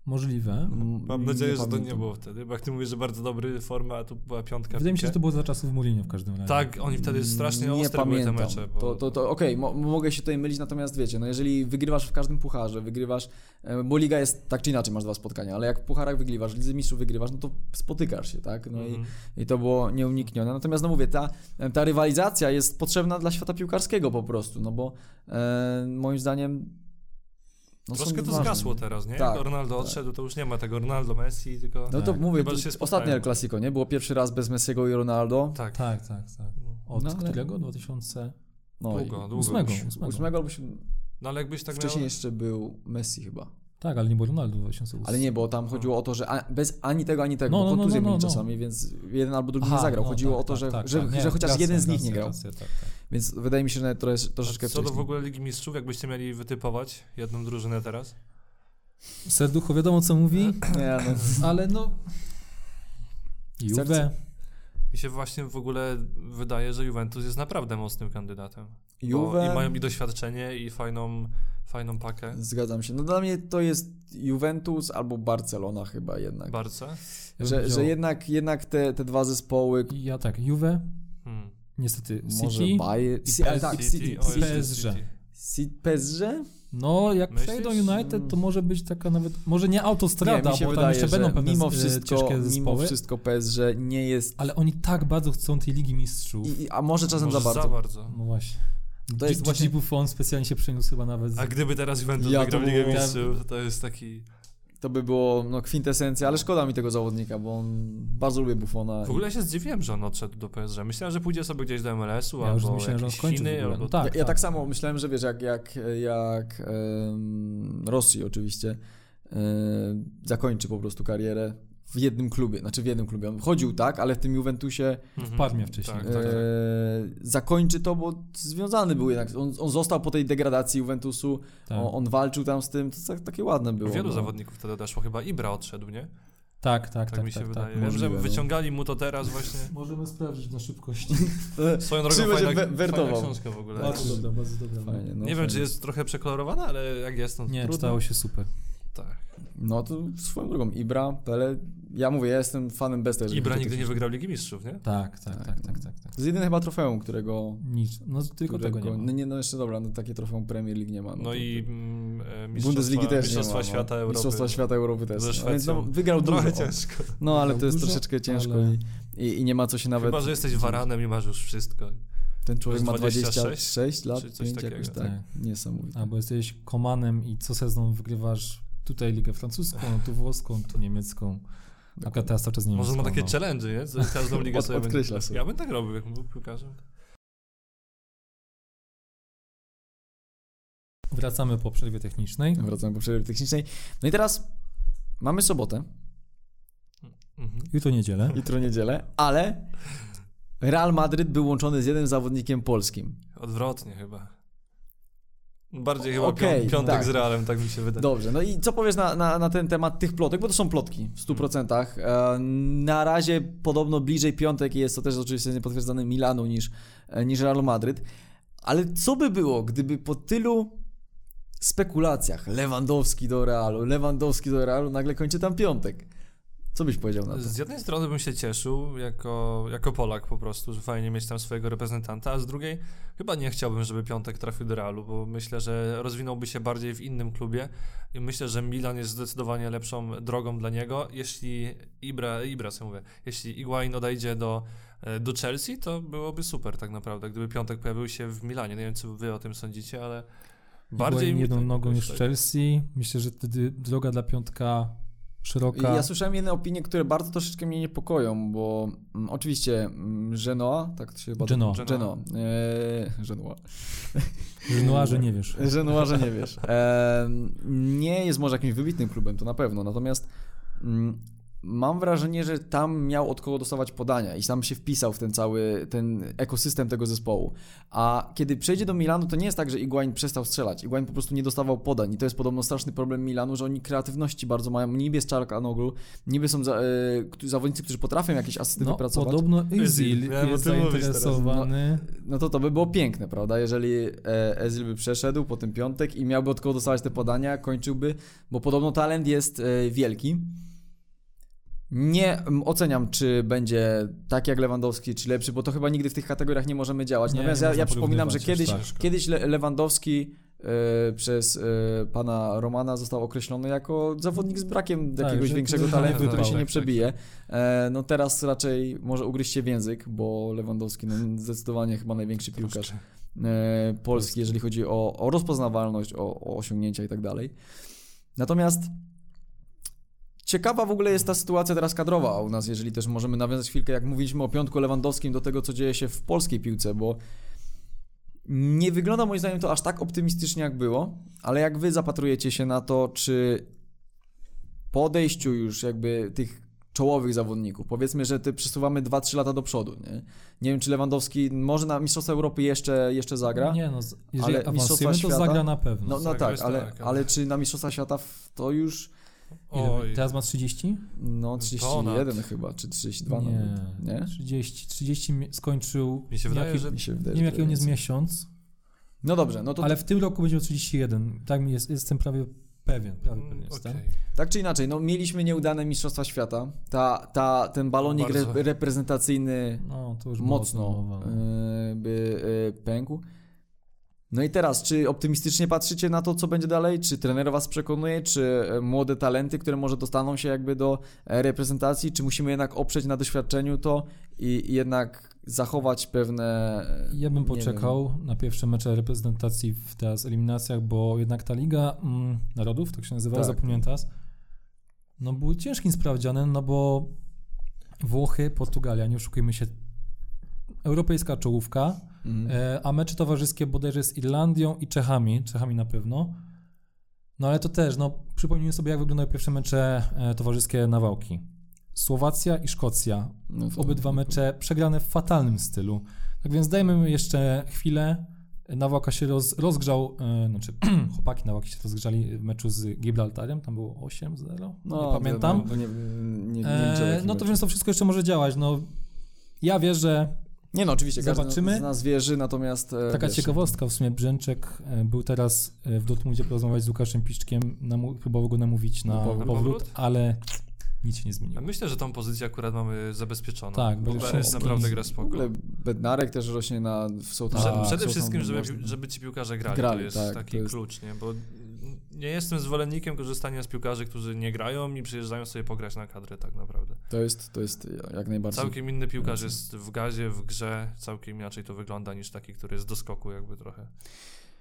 Możliwe. mm, Mam nadzieję, że to nie pamiętam. było wtedy, bo jak ty mówisz, że bardzo dobry forma, a tu była piątka. w Wydaje mi się, że to było za czasów Mourinho w każdym razie. Tak, oni wtedy strasznie nie ostre były te pamiętam. mecze. Bo... To, to, to okej, mo- mogę się tutaj mylić, natomiast wiecie, no jeżeli wygrywasz w każdym pucharze, wygrywasz, e, bo liga jest tak czy inaczej, masz dwa spotkania, ale jak w pucharach wygrywasz, w Lidze Mistrzów wygrywasz, no to spotykasz się, tak? No i Mhm. I to było nieuniknione. Natomiast no mówię, ta, ta rywalizacja jest potrzebna dla świata piłkarskiego po prostu, no bo e, moim zdaniem no Troszkę to ważne. zgasło teraz, nie? Tak, Jak Ronaldo tak. odszedł, to już nie ma tego Ronaldo, Messi, tylko... No to Tak. mówię, Chyba, to że się ostatnie spotkają. El Clasico, nie? Było pierwszy raz bez Messiego i Ronaldo. Tak. Tak, tak, tak. Od No, którego? 2000? No, Długo, długo. Ósmego, już. ósmego. ósmego albo siódmego. No ale jakbyś tak Wcześniej miał... jeszcze był Messi chyba. Tak, ale nie było Ronaldo w 2008. Ale nie, bo tam chodziło o to, że a, bez ani tego, ani tego, No, bo no, no, kontuzje no, mieli no. czasami, więc jeden albo drugi Aha, nie zagrał. no, chodziło tak, o to, tak, że, tak, że, tak. Nie, że chociaż racja, jeden z nich racja, nie grał. racja, tak, tak. Więc wydaje mi się, że to jest troszeczkę Co do w ogóle Ligi Mistrzów, jakbyście mieli wytypować jedną drużynę teraz? Serducho wiadomo co mówi, Nie, no. ale no... Juve. Mi się właśnie w ogóle wydaje, że Juventus jest naprawdę mocnym kandydatem. Bo Juve, I mają i doświadczenie, i fajną, fajną pakę. zgadzam się. No dla mnie to jest Juventus albo Barcelona chyba jednak. Ja bym że, że jednak, jednak te, te dwa zespoły, Ja tak, Juve, Hmm. niestety może City, Bayern, i Si- ale tak, PSG. City, PSG. City. Si- PSG? No, jak Myślisz? przejdą United, to może być taka nawet, może nie autostrada, Nie, bo tam wydaje, jeszcze będą pewne mimo e, wszystko, ciężkie mimo zespoły, wszystko PSG nie jest, ale oni tak bardzo chcą tej Ligi Mistrzów. i, i- a może czasem Może za bardzo. Za bardzo. No właśnie. To jest właśnie- Buffon specjalnie się przeniósł chyba nawet z... A gdyby teraz Juventus Ja wygrał to Ligę Mistrzów, to jest taki... To by było no, kwintesencja, ale szkoda mi tego zawodnika, bo on bardzo lubię Buffona. W ogóle się zdziwiłem, że on odszedł do PSG. Myślałem, że pójdzie sobie gdzieś do MLS-u Ja już albo myślałem, że on jakieś Chiny, ogóle. albo... No tak. ja, ja tak samo myślałem, że wiesz, jak, jak, jak em, Rosji oczywiście zakończy po prostu karierę w jednym klubie, znaczy w jednym klubie. On chodził tak, ale w tym Juventusie Mhm. w Parmie wcześniej. Tak, e, tak, tak. zakończy to, bo związany był jednak. On, on został po tej degradacji Juventusu, tak. on, on walczył tam z tym, to tak, takie ładne było. Wielu no. zawodników wtedy odeszło, chyba Ibra odszedł, nie? tak, tak, Tak, tak, mi się tak, wydaje. tak. Wiem, że możliwe, no. wyciągali mu to teraz właśnie. Możemy sprawdzić na szybkości. E, Swoją drogą fajna, we- fajna książka w ogóle. Bardzo dobra, bardzo dobra. Fajnie, no, nie wiem, fajnie. czy jest trochę przekolorowana, ale jak jest, no Nie, trudno. czytało się super. Tak. No to swoją drogą, Ibra, Pele, ja mówię, ja jestem fanem Besta. Ibra nigdy nie wygrał Ligi Mistrzów, nie? Tak, tak, tak, tak, tak. tak. Jest jedyne chyba trofeum, którego... Nic, no tylko którego tego nie No ma. nie, no jeszcze dobra, no takie trofeum Premier League nie ma. No to- i to- mm, e, mistrzostwa, Bundesliga też nie ma. Mistrzostwa no. Świata Europy. Mistrzostwa Świata Europy też. Ze No, więc no, wygrał Trochę dużo. ciężko. No ale to jest Dużo, troszeczkę ciężko ale- i, i, i nie ma co się nawet... Chyba, że jesteś waranem i masz już wszystko. Ten człowiek ma 26 26 lat, czy coś 5 jakoś takiego. tak. Niesamowite. Albo jesteś komanem i co sezon wygrywasz tutaj ligę francuską, tu włoską, tu niemiecką. A teraz cały czas niemiecką. Może ma takie no. challenge, nie? Co każdą ligę Od- sobie odkreśla będzie- sobie. Ja bym tak robił, jakbym był piłkarzem. Wracamy po przerwie technicznej. Wracamy po przerwie technicznej. No i teraz mamy sobotę, Mhm. Jutro niedzielę. jutro niedzielę, ale Real Madryt był łączony z jednym zawodnikiem polskim. Odwrotnie chyba. Bardziej chyba pią- piątek tak. z Realem, tak mi się wydaje. Dobrze, no i co powiesz na, na, na ten temat tych plotek, bo to są plotki w 100%. E, Na razie podobno bliżej piątek jest to też oczywiście niepotwierdzone Milanu niż, e, niż Real Madryt. Ale co by było, gdyby po tylu spekulacjach Lewandowski do Realu, Lewandowski do Realu, nagle kończy tam piątek? Co byś powiedział na to? Z jednej strony bym się cieszył jako, jako Polak po prostu, że fajnie mieć tam swojego reprezentanta, a z drugiej chyba nie chciałbym, żeby Piątek trafił do Realu, bo myślę, że rozwinąłby się bardziej w innym klubie i myślę, że Milan jest zdecydowanie lepszą drogą dla niego. Jeśli Ibra, Ibra co mówię, jeśli Higuain odejdzie do, e, do Chelsea, to byłoby super tak naprawdę, gdyby Piątek pojawił się w Milanie. Nie wiem, co wy o tym sądzicie, ale bardziej mi jedną nogą niż tak- Chelsea. Myślę, że wtedy droga dla piątka szeroka. Ja słyszałem jedne opinie, które bardzo troszeczkę mnie niepokoją, bo mm, oczywiście mm, Genoa, tak to się chyba... Genoa. Genoa. Eee, Genoa. Że nie wiesz. Genoa, że nie wiesz. Eee, nie jest może jakimś wybitnym klubem, to na pewno, natomiast mm, mam wrażenie, że tam miał od kogo dostawać podania i sam się wpisał w ten cały, ten ekosystem tego zespołu. A kiedy przejdzie do Milanu, to nie jest tak, że Iguain przestał strzelać. Iguain po prostu nie dostawał podań i to jest podobno straszny problem Milanu, że oni kreatywności bardzo mają. Niby jest Czarkanoglu, niby są za, którzy- zawodnicy, którzy potrafią jakieś asysty No, wypracować. podobno. Ezil jest zainteresowany. No to to by było piękne, prawda? Jeżeli e, Ezil by przeszedł po tym piątek i miałby od kogo dostawać te podania, kończyłby, bo podobno talent jest e, wielki. Nie oceniam, czy będzie tak jak Lewandowski, czy lepszy, bo to chyba nigdy w tych kategoriach nie możemy działać. Nie, Natomiast nie ja, ja przypominam, że kiedyś, tak. kiedyś Le Lewandowski e, przez e, pana Romana został określony jako zawodnik z brakiem Tak, jakiegoś większego talentu, tak, który się tak, nie tak, przebije. E, no teraz raczej może ugryźć się w język, bo Lewandowski no, zdecydowanie chyba największy piłkarz e, Polski, jeżeli chodzi o, o rozpoznawalność, o, o osiągnięcia i tak dalej. Natomiast ciekawa w ogóle jest ta sytuacja teraz kadrowa u nas, jeżeli też możemy nawiązać chwilkę, jak mówiliśmy o piątku Lewandowskim, do tego, co dzieje się w polskiej piłce, bo nie wygląda moim zdaniem to aż tak optymistycznie, jak było, ale jak wy zapatrujecie się na to, czy po odejściu już jakby tych czołowych zawodników, powiedzmy, że ty przesuwamy 2-3 lata do przodu, nie? Nie wiem, czy Lewandowski może na Mistrzostwa Europy jeszcze, jeszcze zagra? Nie no, jeżeli Ale Mistrzostwa to Świata? zagra na pewno. No, no tak, ale, tak, ale- ale czy na Mistrzostwa Świata to już Oj. Teraz ma 30? no 31 Ponad. chyba, czy 32 nie, nawet, nie? 30. 30 mi- skończył. Mi się wydaje, jaki, że Mi się wydaje, Nie wiem, jaki on jest miesiąc. No dobrze, no to Ale w tym roku będzie o 31. Tak mi jest, jestem prawie pewien. Prawie pewien Mm, jestem. okej. tak czy inaczej, no mieliśmy nieudane Mistrzostwa Świata. Ta, ta, ten balonik re, reprezentacyjny No, to już była mocno mowa, no. e, by e, pękł. No i teraz, czy optymistycznie patrzycie na to, co będzie dalej? Czy trener was przekonuje? Czy e, młode talenty, które może dostaną się jakby do e, reprezentacji? Czy musimy jednak oprzeć na doświadczeniu to i, jednak zachować pewne... e, Ja bym poczekał na pierwsze mecze reprezentacji w teraz eliminacjach, bo jednak ta Liga mm, Narodów, tak się nazywa, Tak. zapomniałem teraz, no były ciężkim sprawdzianem, no bo Włochy, Portugalia, nie oszukujmy się, europejska czołówka, Wiem. Mhm. e, a mecze towarzyskie bodajże z Irlandią i Czechami, Czechami na pewno, no ale to też, no przypomnijmy sobie, jak wyglądały pierwsze mecze e, towarzyskie na Wałki. Słowacja i Szkocja, No to- obydwa mecze przegrane w fatalnym stylu. Tak więc dajmy jeszcze chwilę. Nawałka się roz, rozgrzał, e, znaczy chłopaki Nawałki się rozgrzali w meczu z Gibraltarem, tam było 8-0, No, nie pamiętam. No, nie, nie, nie, nie, E, no to więc to wszystko jeszcze może działać. No, ja wierzę, Nie no, oczywiście, każdy Zobaczymy. z nas wierzy, natomiast... e, taka wiesz, ciekawostka w sumie, Brzęczek e, był teraz e, w Dortmundzie porozmawiać z Łukaszem Piszczkiem, namu- próbował go namówić na Na powrót. powrót, Powrót? ale nic się nie zmieniło. myślę, że tą pozycję akurat mamy zabezpieczoną. Tak, bo Beres naprawdę gra W spoko. ogóle Bednarek też rośnie na w A, przede wszystkim, żeby, żeby ci piłkarze grali, Grali, to jest tak, taki to jest- klucz, nie? Bo nie jestem zwolennikiem korzystania z piłkarzy, którzy nie grają i przyjeżdżają sobie pograć na kadrę tak naprawdę. To jest, to jest jak najbardziej... Całkiem inny piłkarz jest w gazie, w grze, całkiem inaczej to wygląda niż taki, który jest do skoku jakby trochę.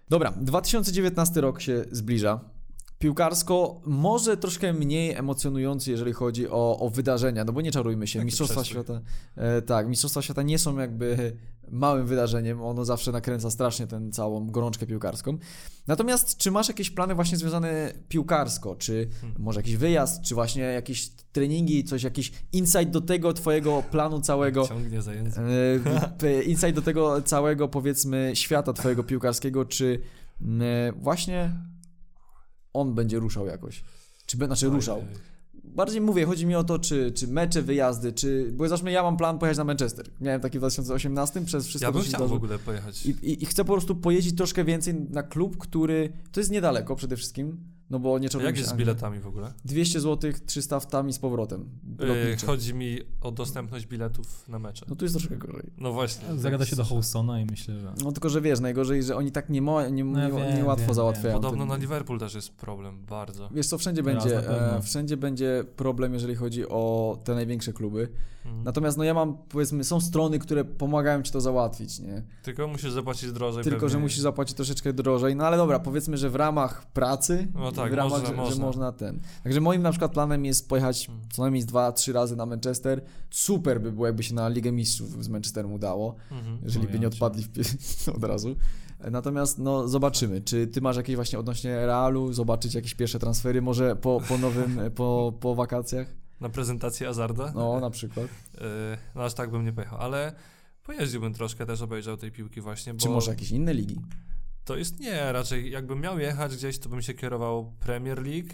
Dobra, 2019 rok się zbliża. Piłkarsko może troszkę mniej emocjonujący, jeżeli chodzi o, o wydarzenia, no bo nie czarujmy się, Taki Mistrzostwa przestój. Świata, e, tak, Mistrzostwa Świata nie są jakby małym wydarzeniem, ono zawsze nakręca strasznie tę całą gorączkę piłkarską. Natomiast czy masz jakieś plany właśnie związane piłkarsko, czy Hmm. może jakiś wyjazd, czy właśnie jakieś treningi, coś, jakiś insight do tego twojego planu całego, Ciągnie za język. E, insight do tego całego, powiedzmy, świata twojego piłkarskiego, czy e, właśnie on będzie ruszał jakoś? Czy znaczy ruszał? Bardziej mówię, chodzi mi o to, czy, czy mecze, wyjazdy, czy... Bo załóżmy, ja mam plan pojechać na Manchester. Miałem taki w 2018 przez wszystko, Ja bym chciał w ogóle pojechać. I, i, I chcę po prostu pojeździć troszkę więcej na klub, który... To jest niedaleko przede wszystkim, no bo nie czarujmy jak jest z biletami w ogóle? 200 zł, 300 wtami z powrotem. Yy, chodzi mi o dostępność biletów na mecze. No tu jest troszkę gorzej. No właśnie. Zagada tak się do. Howsona i myślę, że... No tylko, że wiesz, najgorzej, że oni tak nie, mo- nie, No wiem, nie łatwo wiem, załatwiają. Podobno ten- na Liverpool też jest problem, bardzo. Wiesz co, wszędzie Teraz będzie, e, wszędzie będzie problem, jeżeli chodzi o te największe kluby. Mhm. Natomiast no ja mam, powiedzmy, są strony, które pomagają ci to załatwić, nie? Tylko musisz zapłacić drożej. Tylko, pewnie. że musisz zapłacić troszeczkę drożej. No ale dobra, powiedzmy, że w ramach pracy, No tak, w ramach, można, że, że można. można ten. Także moim na przykład planem jest pojechać Hmm. co najmniej dwa, trzy razy na Manchester. Super by było, jakby się na Ligę Mistrzów z Manchesterem udało, Mhm. jeżeli by nie odpadli w od razu. Natomiast no zobaczymy, czy ty masz jakieś właśnie odnośnie Realu, zobaczyć jakieś pierwsze transfery, może po, po nowym, po, po wakacjach? Na prezentację Azarda? No, na przykład. Yy, no aż tak bym nie pojechał, ale pojeździłbym troszkę, też obejrzał tej piłki właśnie, bo Czy może jakieś inne ligi? To jest nie, raczej jakbym miał jechać gdzieś, to bym się kierował Premier League.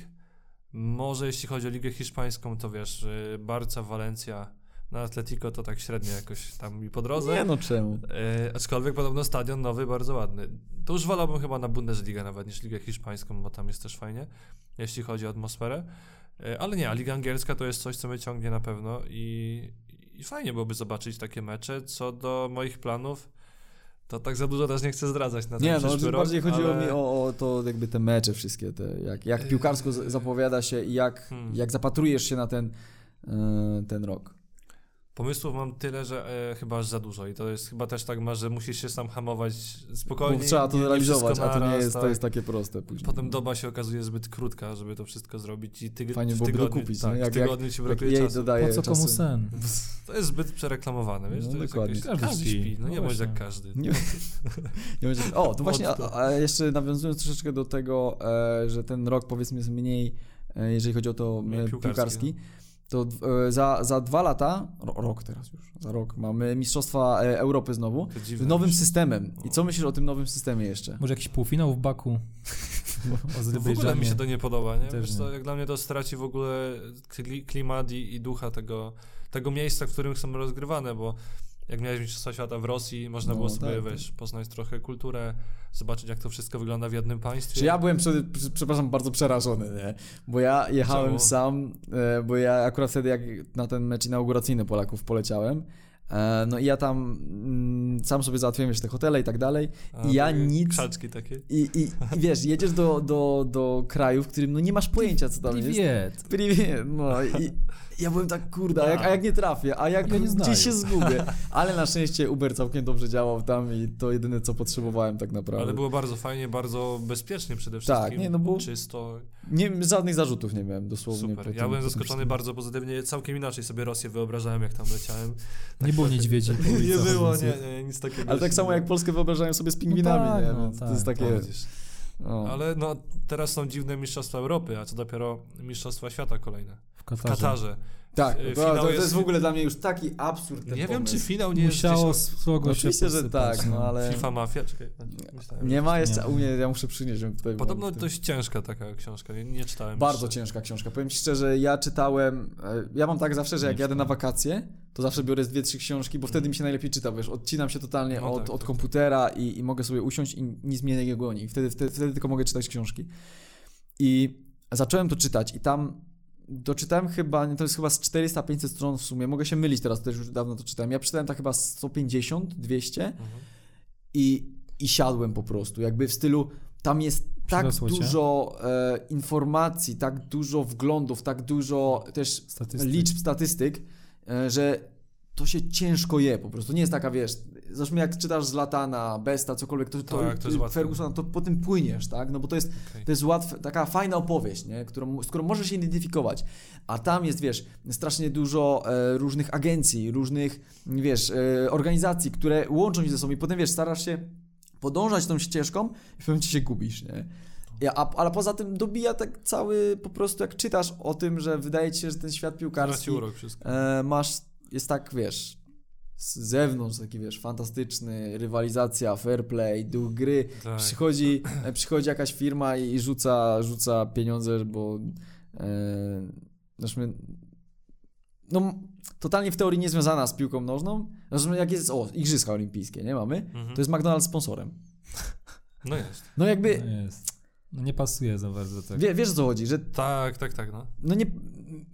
Może jeśli chodzi o Ligę Hiszpańską, to wiesz, yy, Barca, Valencia, na Atletico to tak średnio jakoś tam mi po drodze. Nie no, czemu? E, aczkolwiek podobno stadion nowy, bardzo ładny. To już wolałbym chyba na Bundesligę nawet niż Ligę Hiszpańską, bo tam jest też fajnie, jeśli chodzi o atmosferę. E, ale nie, a Liga Angielska to jest coś, co mnie ciągnie na pewno i, i fajnie byłoby zobaczyć takie mecze. Co do moich planów, to tak za dużo też nie chcę zdradzać na ten Nie, no, rok, bardziej chodziło ale... mi o, o to jakby te mecze wszystkie, te, jak, jak piłkarsko z- zapowiada się i jak, Hmm. jak zapatrujesz się na ten, e, ten rok. Pomysłów mam tyle, że e, chyba aż za dużo i to jest chyba też tak ma, że musisz się sam hamować spokojnie. Bo trzeba to realizować, a to nie jest, to tak. jest takie proste później. Potem doba się okazuje zbyt krótka, żeby to wszystko zrobić i tyg- Fajnie w byłoby tygodniu, dokupić, tak, nie? Jak- w tygodniu ci jak brakuje jej czasu. Po co komu sen? To jest zbyt przereklamowane, wiesz? No, to jest dokładnie. jakieś, Każdy każdy, śpi. no, No nie bądź jak każdy. Nie, nie będzie, o, to właśnie, a, a jeszcze nawiązując troszeczkę do tego, e, że ten rok powiedzmy jest mniej, e, jeżeli chodzi o to e, piłkarski, piłkarski, to e, za, za dwa lata, ro, rok teraz już, za rok mamy Mistrzostwa e, Europy znowu, z nowym systemem. I co myślisz o tym nowym systemie jeszcze? Może jakiś półfinał w Baku? W ogóle mi się to nie podoba, nie? Też co, jak dla mnie to straci w ogóle kli- klimat i, i ducha tego, tego miejsca, w którym są rozgrywane, bo jak miałeś Mistrzostwa Świata w Rosji, można No, było sobie, tak, wiesz, poznać trochę kulturę, zobaczyć jak to wszystko wygląda w jednym państwie. Czy ja byłem, prze, prze- przepraszam, bardzo przerażony, nie? Bo ja jechałem Czemu? sam, e, bo ja akurat wtedy jak na ten mecz inauguracyjny Polaków poleciałem, e, no i ja tam mm, sam sobie załatwiłem jeszcze te hotele i tak dalej A, i ja nic... Krzaczki takie. I, i, I wiesz, jedziesz do, do, do kraju, w którym no nie masz pojęcia, co tam jest. Privet. Privet, no i ja byłem tak, kurde, a jak, a jak nie trafię, a jak Ja nie gdzieś się zgubię. Ale na szczęście Uber całkiem dobrze działał tam i to jedyne, co potrzebowałem tak naprawdę. Ale było bardzo fajnie, bardzo bezpiecznie przede wszystkim. Tak, nie, no bo- Czysto, Nie, żadnych zarzutów nie miałem dosłownie. super. Ja byłem zaskoczony bardzo pozytywnie, całkiem inaczej sobie Rosję wyobrażałem, jak tam leciałem. Nie było niedźwiedzi. Nie było, nie, nie, nic takiego. Ale tak samo jak Polskę wyobrażają sobie z pingwinami, tak, nie? no, Więc to tak, jest takie... było. Widzisz. No. Ale no, teraz są dziwne Mistrzostwa Europy, a co dopiero Mistrzostwa Świata kolejne. W W Katarze. Katarze. Tak, F- to, to, jest jest- w ogóle dla mnie już taki absurd ten Nie wiem, pomysł. czy finał nie jest Musiało gdzieś... srogo No się oczywiście, że tak, no ale... FIFA Mafia? Czekaj, myślałem. Nie ma jeszcze, Nie. u mnie ja muszę przynieść ją tutaj. Podobno mam dość ciężka taka książka, nie, nie czytałem. Bardzo jeszcze. ciężka książka. Powiem ci szczerze, ja czytałem. e, Ja mam tak zawsze, że jak Nie jadę na wakacje, to zawsze biorę z dwie, trzy książki, bo wtedy mi się najlepiej czyta, wiesz, odcinam się totalnie No od, tak, od tak. komputera i, i mogę sobie usiąść i nic mnie nie goni. Wtedy, wtedy, wtedy tylko mogę czytać książki. I zacząłem to czytać i tam doczytałem chyba, to jest chyba z 400-500 stron w sumie, mogę się mylić teraz, też już dawno to czytałem. Ja przeczytałem tak chyba 150, 200 Mhm. i, i siadłem po prostu, jakby w stylu tam jest tak dużo e, informacji, tak dużo wglądów, tak dużo też Statystyk. liczb, statystyk, e, że to się ciężko je po prostu. Nie jest taka, wiesz, zresztą jak czytasz z Latana, Besta, cokolwiek, to, to, Tak, to jest. Fergusona, to po tym płyniesz, tak? No bo to jest, Okej. to jest łatwe, taka fajna opowieść, nie? Którą, z którą możesz się identyfikować. A tam jest, wiesz, strasznie dużo e, różnych agencji, różnych, wiesz, e, organizacji, które łączą się ze sobą i potem, wiesz, starasz się podążać tą ścieżką i w pewnym momencie się gubisz, nie? A, ale poza tym dobija tak cały, po prostu jak czytasz o tym, że wydaje ci się, że ten świat piłkarski Traci urok wszystko. e, masz, jest tak, wiesz, z zewnątrz taki, wiesz, fantastyczny, rywalizacja, fair play, duch gry, Tak. przychodzi, e, przychodzi jakaś firma i, i rzuca, rzuca pieniądze, bo e, zresztą, no totalnie w teorii niezwiązana z piłką nożną, zresztą jak jest, o, Igrzyska Olimpijskie, nie mamy, Mhm. to jest McDonald's sponsorem. No jest. No jakby, No jest. No nie pasuje za bardzo tak. wie, wiesz o co chodzi, że Tak, tak, tak, no. no nie,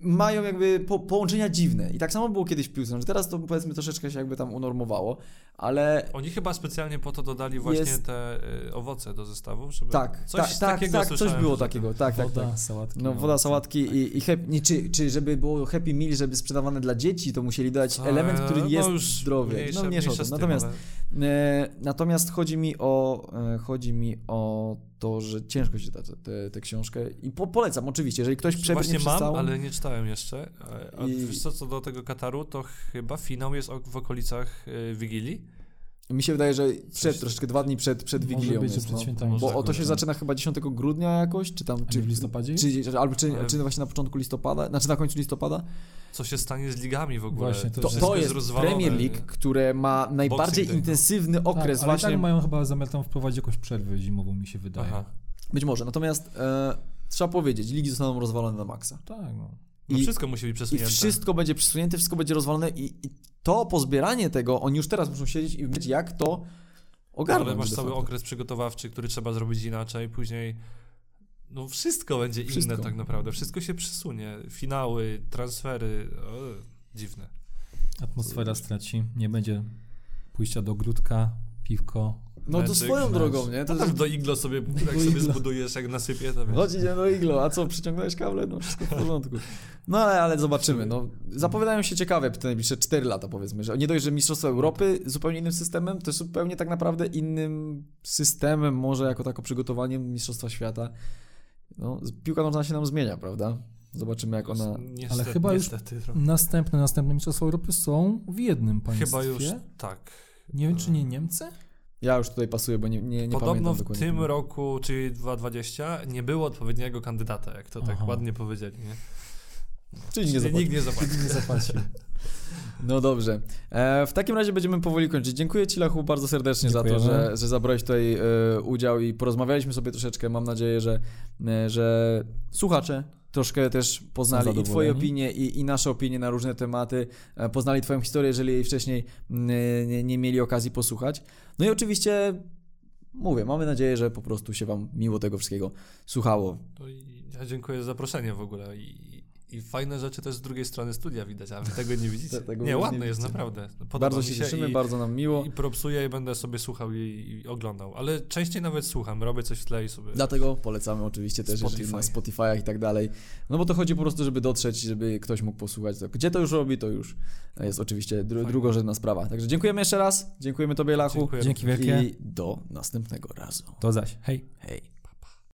mają jakby po, połączenia dziwne. I tak samo było kiedyś w piłce, że teraz to powiedzmy troszeczkę się jakby tam unormowało, ale Oni chyba specjalnie po to dodali właśnie Jest- te y, owoce do zestawów, żeby tak, coś tak, tak, takiego tak coś słyszałem, było takiego, tak, tak, Woda, tak. sałatki. No woda, sałatki i, i happy, nie, czy, czy żeby było Happy Meal, żeby sprzedawane dla dzieci, to musieli dodać Co? element, który No jest zdrowy. mniejsze- no mniejsze tym, Natomiast, ale- e, natomiast chodzi mi o e, chodzi mi o to, że ciężko się czyta tę książkę i po, polecam oczywiście, jeżeli ktoś przebiegnie Właśnie przez mam, całą... ale nie czytałem jeszcze. A, I- wiesz co, co do tego Kataru, to chyba finał jest w okolicach y, Wigilii. Mi się wydaje, że przed, Coś- troszeczkę dwa dni przed, przed Wigilią być, jest, przed no. świętami. Może Bo tak o, to się być. zaczyna chyba 10 grudnia jakoś, czy tam... Czy, nie w listopadzie? Czy, albo czy, Ale- czy właśnie na początku listopada, znaczy na końcu listopada? Co się stanie z ligami w ogóle? Właśnie, to To, to jest rozwalone, Premier nie? League, które ma najbardziej Day, no. intensywny Tak, okres ale właśnie. tak mają chyba zamiar tam wprowadzić jakąś przerwę zimową, mi się wydaje. Aha. Być może, natomiast e, trzeba powiedzieć, ligi zostaną rozwalone na maksa. Tak, no. No I- wszystko musi być I przesunięte. wszystko będzie przesunięte, wszystko będzie rozwalone i, i to pozbieranie tego, oni już teraz muszą siedzieć i wiedzieć jak to ogarnąć. Ale masz cały okres przygotowawczy, który trzeba zrobić inaczej, później no wszystko będzie Wszystko. inne tak naprawdę. Wszystko się przesunie. Finały, transfery, o, dziwne. Atmosfera straci, nie będzie pójścia do ogródka, piwko. No to swoją drogą, nie? To To tam do iglo sobie, jak Do sobie iglo. zbudujesz, jak nasypie, to wiesz. Chodź, idziemy do iglo, a co, przyciągnąłeś kable? No wszystko w porządku. No ale, ale zobaczymy, no. Zapowiadają się ciekawe te najbliższe 4 lata powiedzmy, że nie dość, że Mistrzostwo Europy zupełnie innym systemem, to zupełnie tak naprawdę innym systemem, może jako tako przygotowaniem Mistrzostwa Świata. No, piłka nożna się nam zmienia, prawda? Zobaczymy jak ona... Niestety, Ale chyba już- niestety, trochę. Następne, następne Mistrzostwa Europy są w jednym państwie. Chyba już tak. Nie wiem, czy nie Niemcy? Ja już tutaj pasuję, bo nie, nie, nie Podobno w dokładnie. tym roku, czyli 2020, nie było odpowiedniego kandydata, jak to tak Aha. ładnie powiedzieli, nie? Czyli nie nikt nie zapłaci. Nie zapłacił. No dobrze. E, w takim razie będziemy powoli kończyć. Dziękuję Ci, Lachu, bardzo serdecznie za to, że, że zabrałeś tutaj e, udział i porozmawialiśmy sobie troszeczkę. Mam nadzieję, że, e, że słuchacze troszkę też poznali i Twoje opinie, i, i nasze opinie na różne tematy. E, poznali Twoją historię, jeżeli jej wcześniej mm, nie, nie mieli okazji posłuchać. No i oczywiście mówię, mamy nadzieję, że po prostu się Wam miło tego wszystkiego słuchało. Ja dziękuję za zaproszenie w ogóle i, i fajne rzeczy też z drugiej strony studia widać, a wy tego nie widzicie. Te- nie, nie ładne widzicie. jest naprawdę. Podoba bardzo się cieszymy, i, bardzo nam miło. I propsuję i będę sobie słuchał i, i oglądał, ale częściej nawet słucham, robię coś w tle i sobie... Dlatego polecamy oczywiście też Spotify. jeżeli na Spotify'ach i tak dalej. No bo to chodzi po prostu, żeby dotrzeć, żeby ktoś mógł posłuchać. To Gdzie to już robi, to już jest oczywiście dru- Fajnie. drugorzędna sprawa. Także dziękujemy jeszcze raz. Dziękujemy Tobie, Lachu. Dziękuję. Dzięki wielkie. I do następnego razu. To zaś. Hej. Hej.